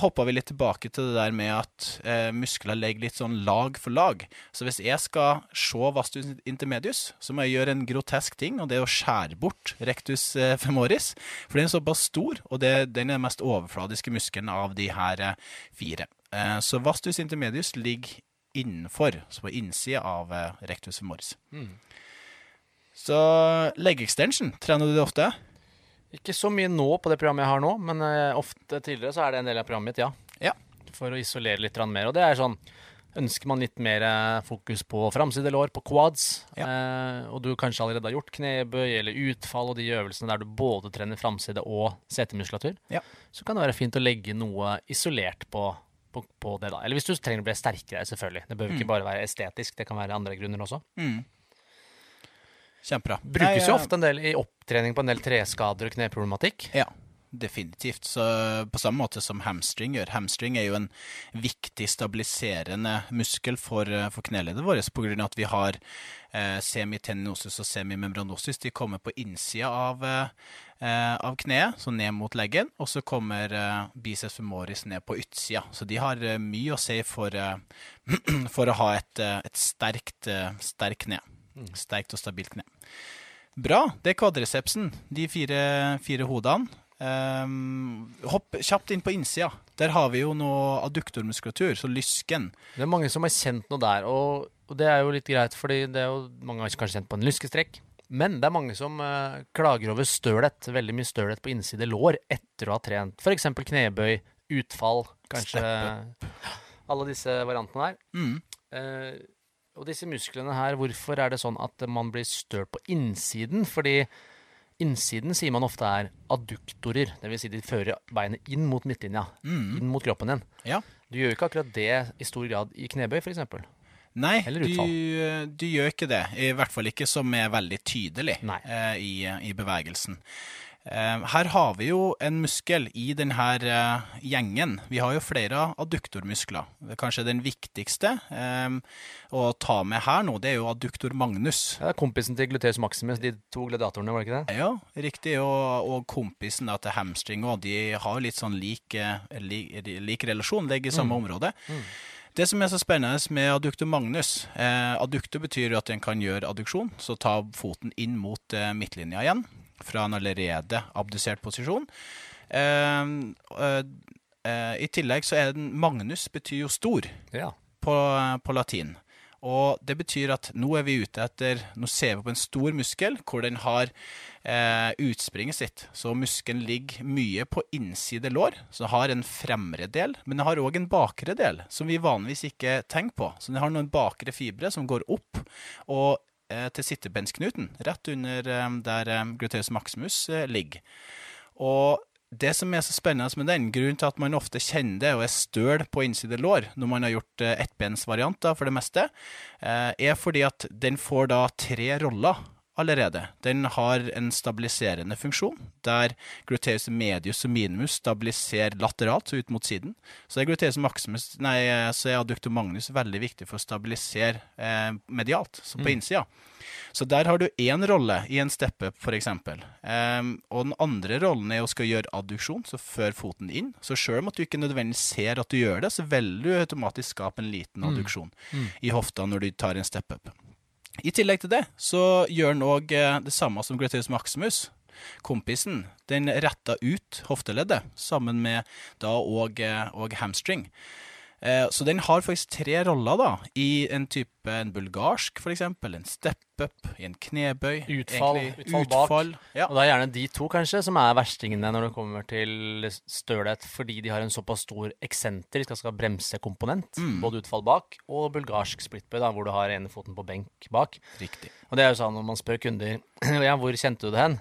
hoppa vi litt tilbake til det der med at eh, muskler legger litt sånn lag for lag. Så hvis jeg skal se vastus intermedius, så må jeg gjøre en grotesk ting, og det er å skjære bort rectus eh, femoris. For den er såpass stor, og det, den er den mest overfladiske muskelen av de her eh, fire. Eh, så vastus intermedius ligger innenfor, så på innsida av rectus femoris. Så leg extension, trener du det ofte? Ikke så mye nå på det programmet jeg har nå, men ofte tidligere så er det en del av programmet mitt, ja. Ja. For å isolere litt mer. Og det er sånn Ønsker man litt mer eh, fokus på framside lår, på quads, eh, og du kanskje allerede har gjort knebøy eller utfall og de øvelsene der du både trener framside og setemuskulatur, Ja. så kan det være fint å legge noe isolert på, på, på det, da. Eller hvis du trenger å bli sterkere, selvfølgelig. Det behøver ikke bare være estetisk, det kan være andre grunner også. Kjempebra. Brukes Nei, jo eh, ofte en del i opptrening på en del treskader og kneproblematikk. Ja, definitivt. Så på samme måte som hamstring gjør. Hamstring er jo en viktig stabiliserende muskel for, for kneleddet vårt, av at vi har eh, semitendinosis og semimembranosis. De kommer på innsida av, eh, av kneet, så ned mot leggen, og så kommer eh, biceps femoris ned på utsida. Så de har eh, mye å si for, eh, <clears throat> for å ha et, eh, et sterkt, eh, sterkt kne. Sterkt og stabilt kne. Bra. Det er kvadricepsen. De fire, fire hodene. Ehm, hopp kjapt inn på innsida. Der har vi jo noe adduktormuskulatur, så lysken. Det er mange som har kjent noe der, og, og det er jo litt greit, fordi det er jo mange har kanskje kjent på en lyskestrekk. Men det er mange som uh, klager over stølhet, veldig mye stølhet på innside lår etter å ha trent f.eks. knebøy, utfall, kanskje <gasps> alle disse variantene der. Mm. Uh, og disse musklene her, hvorfor er det sånn at man blir støl på innsiden? Fordi innsiden sier man ofte er adduktorer, dvs. Si de fører beinet inn mot midtlinja, inn mot kroppen din. Ja. Du gjør jo ikke akkurat det i stor grad i knebøy, f.eks. Nei, du, du gjør ikke det. I hvert fall ikke som er veldig tydelig eh, i, i bevegelsen. Eh, her har vi jo en muskel i denne eh, gjengen. Vi har jo flere adduktormuskler. Kanskje den viktigste eh, å ta med her nå, det er jo adduktor magnus. Ja, det er kompisen til Gluteus Maximus, de to gladiatorene, var det ikke det? Ja, riktig. Og, og kompisen da, til hamstring òg. De har litt sånn lik, lik, lik relasjon, ligger i samme område. Det som er så spennende med adduktor magnus eh, Adduktor betyr jo at en kan gjøre adduksjon, så ta foten inn mot eh, midtlinja igjen fra en allerede abdusert posisjon. Eh, eh, I tillegg så er den Magnus betyr jo stor Ja. på, på latin. Og det betyr at nå er vi ute etter Nå ser vi på en stor muskel hvor den har eh, utspringet sitt. Så muskelen ligger mye på innside lår, så den har en fremre del. Men den har òg en bakre del, som vi vanligvis ikke tenker på. Så den har noen bakre fibre som går opp og til sittebensknuten, rett under eh, der eh, gluteus maximus eh, ligger. Og det som er så spennende med den, grunnen til at man ofte kjenner det og er støl på innside lår når man har gjort eh, ettbensvarianter for det meste, eh, er fordi at den får da tre roller allerede. Den har en stabiliserende funksjon, der gluteus medius og minimus stabiliserer lateralt, så ut mot siden. Så er gluteus maximus, nei, så er adduktor magnus veldig viktig for å stabilisere eh, medialt, så på innsida. Så der har du én rolle i en step-up, f.eks. Um, og den andre rollen er å skal gjøre adduksjon, så før foten inn. Så sjøl om at du ikke nødvendigvis ser at du gjør det, så vil du automatisk skape en liten adduksjon i hofta når du tar en step-up. I tillegg til det så gjør han òg det samme som gluteus maximus. Kompisen den retta ut hofteleddet sammen med da og, og hamstring. Eh, Så den har faktisk tre roller da, i en type en bulgarsk eksempel, en step-up, i en knebøy. Utfall, egentlig, utfall bak. Ja. Og det er gjerne de to kanskje som er verstingene når det kommer til stølhet, fordi de har en såpass stor eksentrisk, altså bremsekomponent, både utfall bak og bulgarsk splitbøy, da, hvor du har ene foten på benk bak. Riktig. Og det er jo sånn når man spør kunder <clears throat> ja, hvor kjente du det hen?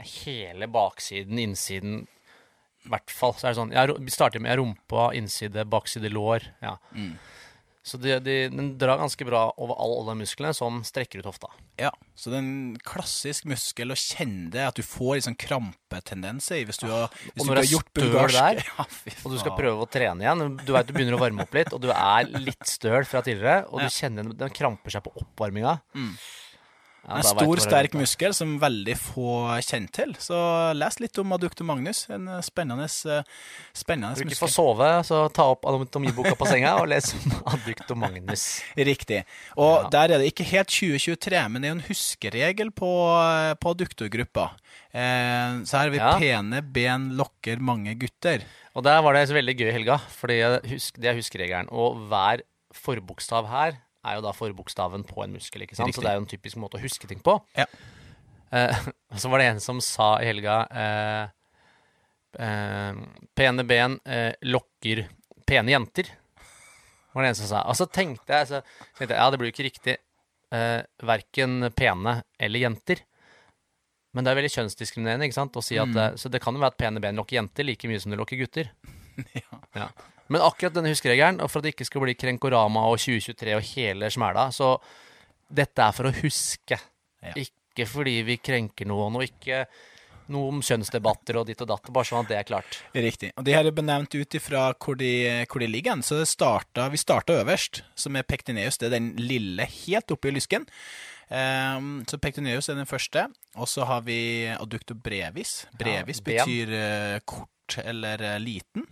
Hele baksiden, innsiden hvert fall. Så er det sånn jeg, starter med rumpa, innside, bakside lår. Ja. Så de, de, den drar ganske bra over alle, alle musklene som strekker ut hofta. Ja, så det er en klassisk muskel å kjenne det, at du får liksom sånn krampetendenser i hvis du har, hvis Og du når har gjort bulgarsk. der, <laughs> Ja, Og du skal prøve å trene igjen. Du vet du begynner å varme opp litt, og du er litt støl fra tidligere, og du kjenner den- kramper seg på oppvarminga. Ja, En stor, er sterk muskel som veldig få kjenner til. Så les litt om adduktor magnus. En eh, spennende, muskel. spennende Hvis du ikke får sove, så ta opp anatomiboka på senga og les om <laughs> adductor magnus. Riktig. Og Ja. der er det ikke helt 2023, men det er jo en huskeregel på, eh, på adduktorgruppa. Eh, så her har vi Ja. pene ben lokker mange gutter. Og der var det veldig gøy i helga, for det er huskeregelen. Og hver forbokstav her er jo da forbokstaven på en muskel, ikke sant? Riktig. Så det er jo en typisk måte å huske ting på. Ja. Eh, <laughs> så var det en som sa i helga eh, eh, Pene ben eh, lokker pene jenter. Var det en som sa. Og så tenkte jeg, så tenkte jeg ja, det blir jo ikke riktig eh, verken pene eller jenter. Men det er veldig kjønnsdiskriminerende ikke sant? å si at mm. Så det kan jo være at pene ben lokker jenter like mye som det lokker gutter. <laughs> ja. Ja. Men akkurat denne huskeregelen, og for at det ikke skal bli Krenkorama og 2023 og hele smæla, så dette er for å huske. Ja. Ikke fordi vi krenker noen, og ikke noe om kjønnsdebatter og ditt og datt, bare sånn at det er klart. Riktig. Og de her er benevnt ut ifra hvor de, hvor de ligger. hen. Så starta, vi starta øverst, som er pektineus. Det er den lille helt oppe i lysken. Um, så pektineus er den første. Og så har vi adducto brevis. Brevis ja, betyr uh, kort eller uh, liten.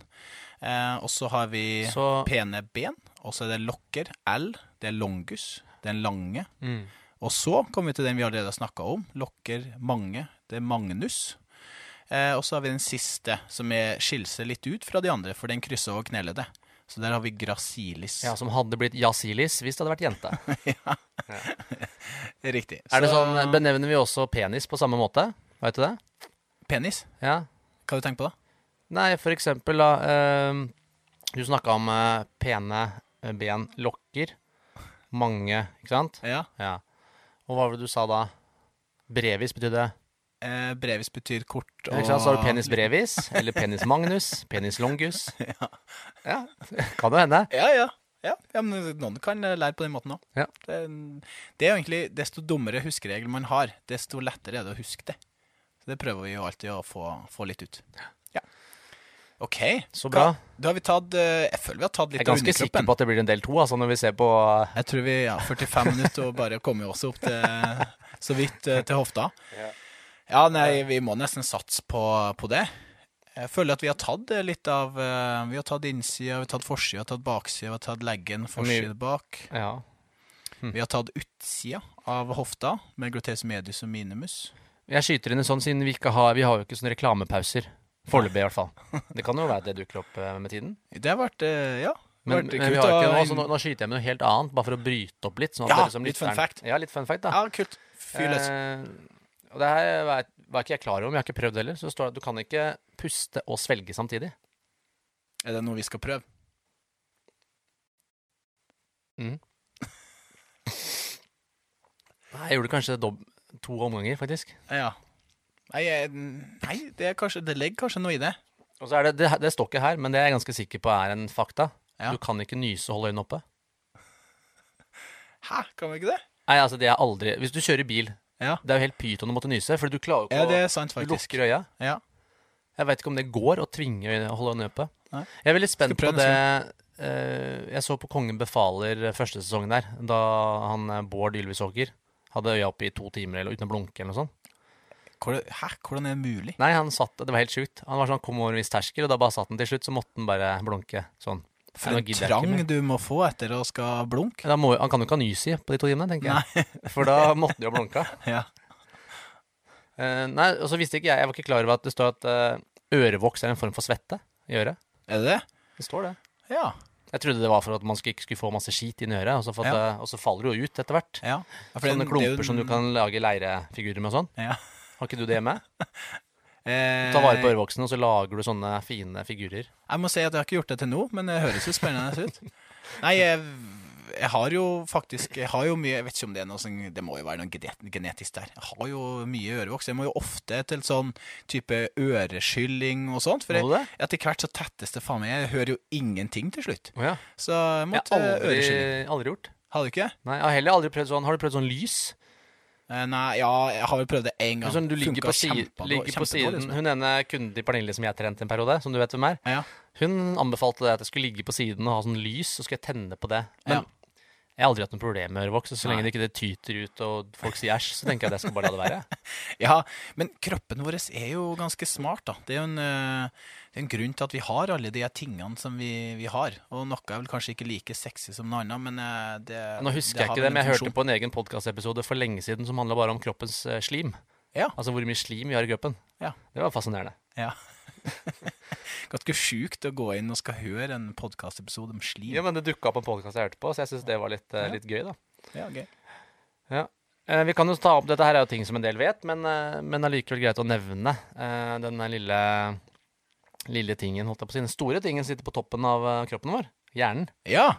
Eh, og så har vi Så- pene ben. Og så er det lokker. L. Det er longus. Den lange. Mm. Og så kommer vi til den vi allerede har snakka om. Lokker mange. Det er magnus. Eh, og så har vi den siste, som er, skiller seg litt ut fra de andre, for den krysser over kneleddet. Så der har vi gracilis. Ja, Som hadde blitt Jasilis hvis det hadde vært jente. <laughs> Riktig. Er det sånn, Benevner vi også penis på samme måte? Vet du det? Penis? Ja. Hva har du tenkt på da? Nei, for eksempel da eh, Du snakka om eh, pene eh, ben lokker. Mange, ikke sant? Ja. Ja. Og hva var det du sa da? Brevis betydde Eh, brevis betyr kort og Ikke sant? Så har du penis brevis, eller penis magnus, penis longus. <laughs> Ja, ja. kan det hende. Ja, ja. Ja, ja, men noen kan eh, lære på den måten òg. Ja. Det, det er jo egentlig Desto dummere huskeregel man har, desto lettere er det å huske det. Så det prøver vi jo alltid å få, få litt ut. Ja. OK. Så bra. Da har vi tatt eh, Jeg føler vi har tatt litt av underkroppen. Jeg er ganske sikker på at det blir en del to, altså, når vi ser på Jeg tror vi ja, 45 minutter og bare kommer oss opp til så vidt eh, til hofta. Ja. Ja, nei, vi må nesten satse på, på det. Jeg føler at vi har tatt eh, litt av Vi har tatt innsida, vi har tatt forsida, vi har tatt baksida, vi har tatt leggen, forside bak. Ja. Vi har tatt utsida av hofta med gluteus medius og minimus. Jeg skyter inn en sånn siden vi ikke har Vi har jo ikke sånne reklamepauser. Foreløpig, i hvert fall. Det kan jo være det dukker opp eh, med tiden. Det har vært eh, Ja. Men, vært men vi har ikke noe, så nå, nå skyter jeg med noe helt annet, bare for å bryte opp litt. Sånn Ja, dere som litt fun fact. Ja, litt fun fact, da. Ja, kult. Fyr løs. Eh, og det her var, var ikke jeg klar over, jeg har ikke prøvd heller. Så det står at du kan ikke puste og svelge samtidig. Er det noe vi skal prøve? Mm. <laughs> Nei, jeg gjorde kanskje dob to omganger, faktisk. Ja. Nei, nei det, er kanskje, det ligger kanskje noe i det. Og så er det, det, det står ikke her, men det er jeg ganske sikker på er en fakta. Ja. Du kan ikke nyse og holde øynene oppe. Hæ, kan vi ikke det? Nei, altså det er aldri Hvis du kjører bil, Ja, det er jo helt pyton å måtte nyse, for du klarer jo ja ikke det er sant, å lukke øya. Ja. Jeg veit ikke om det går å tvinge øynene, å holde øynene oppe. Nei. Jeg er veldig spent på det eh, Jeg så på Kongen befaler eh, første sesongen der, da han eh, Bård Ylvisåker hadde øya oppe i to timer eller uten å blunke eller noe sånt. Hæ, hvordan er det mulig? Nei, han satt Det var helt sjukt. Han var sånn, kom over en viss terskel, og da bare satt han til slutt, så måtte han bare blunke sånn. For en trang du må få etter å skal blunke. Må, han kan jo ikke ha nys i på de to timene, tenker jeg. <laughs> For da måtte han jo ha blunka. Ja. uh, nei, og så visste ikke jeg Jeg var ikke klar over at det står at uh, ørevoks er en form for svette i øret. Er det det? Det står det. Ja. Jeg trodde det var for at man ikke skulle få masse skit inn i øret, og så, Ja. det- og så faller det jo ut etter hvert. ja. Sånne det- det er jo som du kan lage leirefigurer med og sånn. Ja. Har ikke du det hjemme? <laughs> Eh, Ta vare på ørevoksen, og så lager du sånne fine figurer. Jeg må si at jeg har ikke gjort det til nå, men det høres jo spennende ut. <laughs> Nei, jeg, jeg har jo faktisk Jeg har jo mye Jeg vet ikke om det er noe sånn Det må jo være noe genetisk der. Jeg har jo mye ørevoks. Jeg må jo ofte til sånn type øreskylling og sånt. For jeg, etter hvert så tettes det faen meg. Jeg hører jo ingenting til slutt. Oh, ja. Så jeg Jeg måtte har aldri, øreskylling. aldri gjort. Har du ikke? Nei, jeg har heller aldri prøvd sånn. Har du prøvd sånn lys? Eh, Nei, ja, jeg har vel prøvd det én gang. Sånn, du ligger på, si ligger på siden liksom. Hun ene kunden til Pernille som jeg trente en periode, som du vet hvem er, Ja. hun anbefalte det at jeg skulle ligge på siden og ha sånn lys, så skulle jeg tenne på det. Men Ja. jeg har aldri hatt noe problem med ørevoks, og så lenge det ikke det tyter ut og folk sier æsj, så tenker jeg at jeg skal bare la det være. <laughs> Ja, men kroppen vår er jo ganske smart, da. Det er jo en, eh, det er en grunn til at vi har alle de tingene som vi, vi har. Og noe er vel kanskje ikke like sexy som noe annet, men eh, det Nå husker jeg ikke det, men jeg hørte på en egen podkastepisode for lenge siden som handla bare om kroppens eh, slim. Ja. Altså hvor mye slim vi har i kroppen. Ja. Det var fascinerende. Ja. <laughs> Ganske sjukt å gå inn og skal høre en podkastepisode om slim. Ja, men det dukka opp en podkast jeg hørte på, så jeg syns det var litt, eh, Ja. litt gøy, da. Ja, gøy. Ja. Vi kan jo ta opp, Dette her er jo ting som en del vet, men, det men allikevel greit å nevne. den lille, lille tingen, holdt jeg på å si. Den store tingen sitter på toppen av eh, kroppen vår. Hjernen. Ja.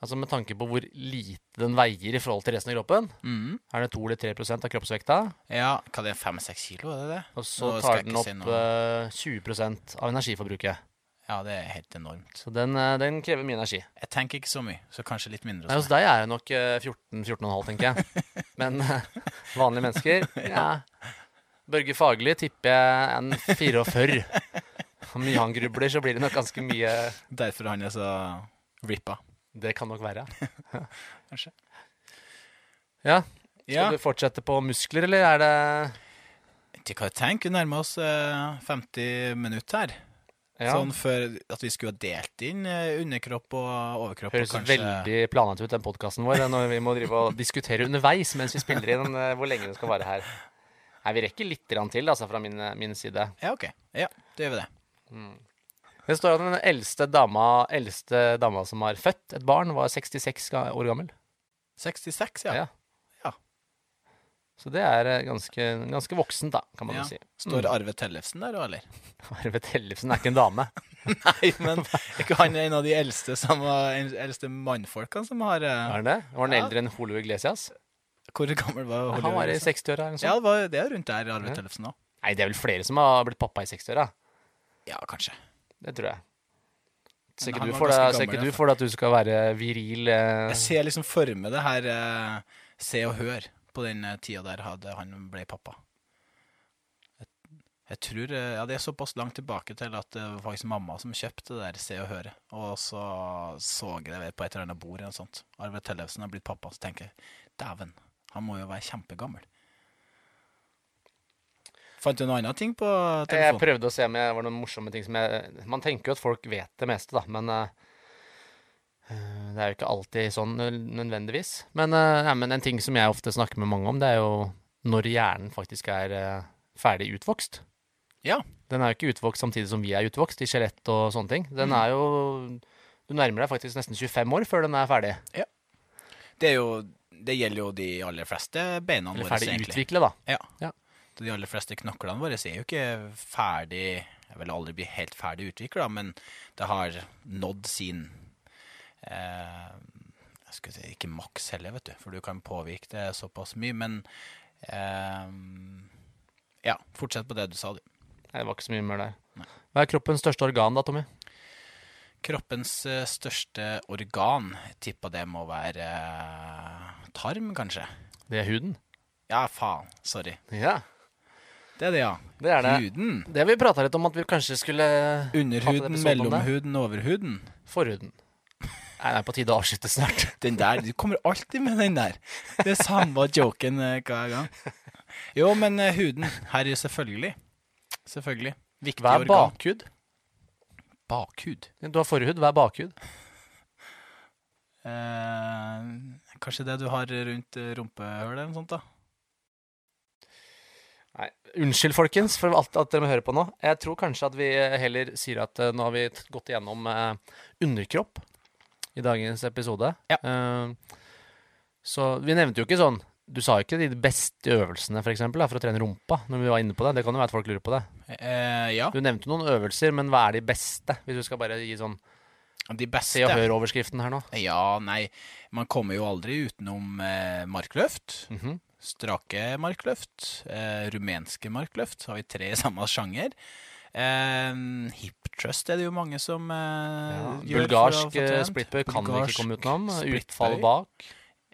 Altså Med tanke på hvor lite den veier i forhold til resten av kroppen. Mm. Er det 2 eller 3% av kroppsvekta. ja. Hva det er det, fem-seks kilo, er det det? Og så Nå tar den opp si eh, 20% av energiforbruket. Ja, det er helt enormt. Så den, eh, den krever mye energi. Jeg tenker ikke så mye, så kanskje litt mindre. Nei, hos deg er det nok eh, 14-14,5, tenker jeg. <laughs> Men eh, vanlige mennesker ja. Børge Fagerli tipper jeg en 44. <laughs> Hvor mye han grubler, så blir det nok ganske mye. Derfor han er så rippa. Det kan nok være. <laughs> Kanskje. Ja. Skal Ja. du fortsette på muskler, eller er det Ikke hva jeg tenker, vi nærmer oss eh, 50 minutter her. ja. Sånn før at vi skulle ha delt inn eh, underkropp og overkropp. Høres og kanskje... veldig planlagt ut, den podkasten vår, når vi må drive og diskutere underveis mens vi spiller inn eh, hvor lenge det skal vare her. Nei, Vi rekker litt til, altså, fra min, min side. Ja, ok. Ja, da gjør vi det. Det står at den eldste dama, eldste dama som har født et barn, var 66 år gammel. 66, ja. Ja. Ja. Så det er eh, ganske, ganske voksent, da, kan man Ja. jo si. Står Arve Tellefsen der òg, eller? <laughs> Arve Tellefsen er ikke en dame. <laughs> Nei, men er ikke han en av de eldste, som var, eldste mannfolkene som har uh... Er han det? Var han Ja. eldre enn Holo Iglesias? Hvor gammel var Han var i 60-åra Ja, det, var, det er rundt der Arve. Tellefsen òg. Nei, det er vel flere som har blitt pappa i 60-åra. Ja, kanskje. Det tror jeg. Ser ikke, du deg, ganske ser ikke du for deg at du skal være viril eh, Jeg ser liksom for meg det her eh, Se og Hør på den eh, tida der hadde han ble pappa. Jeg, jeg tror eh, Ja, det er såpass langt tilbake til at det var faktisk mamma som kjøpte det der Se og Høre. Og så så jeg det på et eller annet bord eller noe sånt. Arve Tellefsen har blitt pappa, så tenker jeg dæven, han må jo være kjempegammel. Fant du noe annet ting på telefonen? Jeg prøvde å se om det var noen morsomme ting som jeg Man tenker jo at folk vet det meste, da, men eh, det er jo ikke alltid sånn nødvendigvis. Men, uh, ja, men en ting som jeg ofte snakker med mange om, det er jo når hjernen faktisk er uh, ferdig utvokst. Ja. Den er jo ikke utvokst samtidig som vi er utvokst, i skjelett og sånne ting. Den er jo Du nærmer deg faktisk nesten 25 år før den er ferdig. Det, er jo, det gjelder jo de aller fleste beina Eller våre, ferdig utvikle, da. Ja. Ja. De aller fleste knoklene våre er jo ikke ferdig Jeg vil aldri bli helt ferdig utvikla, men det har nådd sin eh, Jeg skulle si ikke maks heller, vet du, for du kan påvirke det såpass mye. Men eh, ja, fortsett på det du sa, du. Nei, det var ikke så mye mer der. Nei. Hva er kroppens største organ, da, Tommy? Kroppens eh, største organ, tippa det må være eh, tarm, kanskje? Det er huden. Ja, faen. Sorry. Ja, Det er det, ja. det er det. Huden. Det har vi prata litt om at vi kanskje skulle Underhuden, mellomhuden, overhuden. Forhuden. Nei, det er på tide å avslutte snart. <laughs> Den der, Du kommer alltid med den der. Det er samme joken eh, hver gang. Jo, men eh, huden. Her er jo selvfølgelig. Selvfølgelig. Viktig Hva er bakhud? Bakhud. Du har forhud, hva er bakhud? Eh, kanskje det du har rundt eh, rumpehullet eller noe sånt, da. Nei, Unnskyld, folkens, for alt at dere må høre på nå. Jeg tror kanskje at vi heller sier at uh, nå har vi gått igjennom uh, underkropp i dagens episode. Ja. Uh, så vi nevnte jo ikke sånn Du sa jo ikke de beste øvelsene for, eksempel, da, for å trene rumpa, når vi var inne på det. Det kan jo være at folk lurer på det. Ja. Du nevnte noen øvelser, men hva er de beste? Hvis du skal bare gi sånn De beste. Se og. Hør-overskriften her nå. Ja, nei. Man kommer jo aldri utenom eh, markløft. Mhm. Strake markløft. Eh, rumenske markløft. Har vi tre i samme sjanger. Eh, hip trust er det jo mange som eh, Ja. gjør Bulgarsk eh, splitbøy kan vi ikke komme utenom. Utfall bak.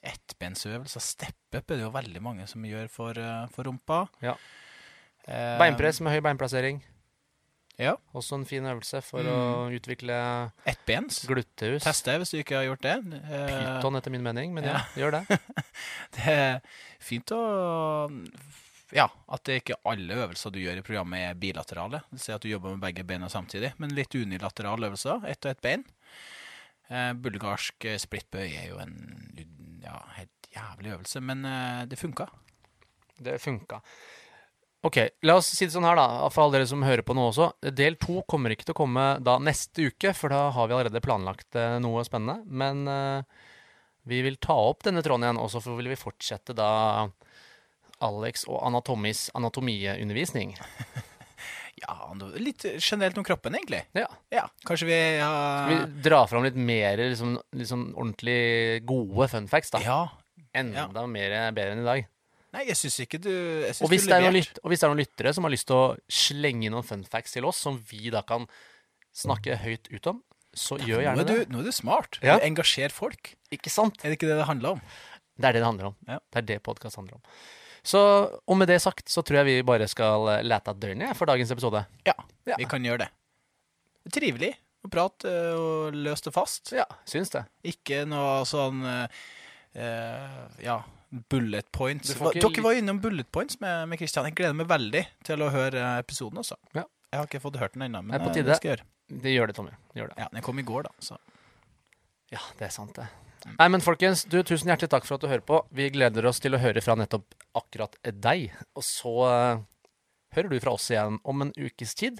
Ettbensøvelser. Step-up er det jo veldig mange som gjør for, eh, for rumpa. Ja. Eh, Beinpress med høy beinplassering. Ja. Også en fin øvelse for Mm. å utvikle Ettbens. Gluttehus. Test det hvis du ikke har gjort det. Eh, Pyton, etter min mening, men ja, ja. gjør det. <laughs> Det er fint å Ja, at det ikke alle øvelser du gjør i programmet er bilaterale. Det sier at du jobber med begge beina samtidig, men litt unilaterale øvelser. Ett og ett bein. Eh, bulgarsk splittbøy er jo en ja, helt jævlig øvelse, men eh, det funka. Det funka. Ok, la oss si det sånn her, da, for alle dere som hører på nå også. Del to kommer ikke til å komme da neste uke, for da har vi allerede planlagt eh, noe spennende. Men uh, vi vil ta opp denne tråden igjen, og så vil vi fortsette da Alex og Anatomis anatomiundervisning. <laughs> Ja, litt generelt om kroppen, egentlig. Ja. Ja, kanskje vi har Vi drar fram litt mer liksom, liksom ordentlig gode fun facts, da. Ja. Enda mer bedre enn i dag. Nei, jeg syns ikke du synes Og hvis, du er leverte. og hvis det er noen lyttere som har lyst til å slenge inn noen fun facts til oss, som vi da kan snakke høyt ut om, så gjør gjerne nå du, det. nå er du smart. Ja. Du engasjerer folk. Ikke sant? Er det ikke det det handler om? Det er det det handler om. Ja. Det er det podkast handler om. Så, og med det sagt, så tror jeg vi bare skal eh, lete av dørene for dagens episode. Ja, Ja. vi kan gjøre det. Trivelig å prate eh, og løse det fast. Ja, syns det. Ikke noe sånn eh, Ja, bullet points. Dere var innom bullet points med, med Christian. Jeg gleder meg veldig til å høre eh, episoden også. Ja. Jeg har ikke fått hørt den ennå, men Det eh, det skal jeg gjøre. Det gjør det, Tommy. Det gjør det. Ja, Den kom i går, da. Så. Ja, det er sant, det. Nei, men folkens, du, tusen hjertelig takk for at du hører på. Vi gleder oss til å høre fra nettopp akkurat deg. Og så uh, hører du fra oss igjen om en ukes tid.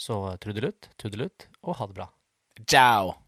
Så trudelutt, tudelutt, og ha det bra. Ciao!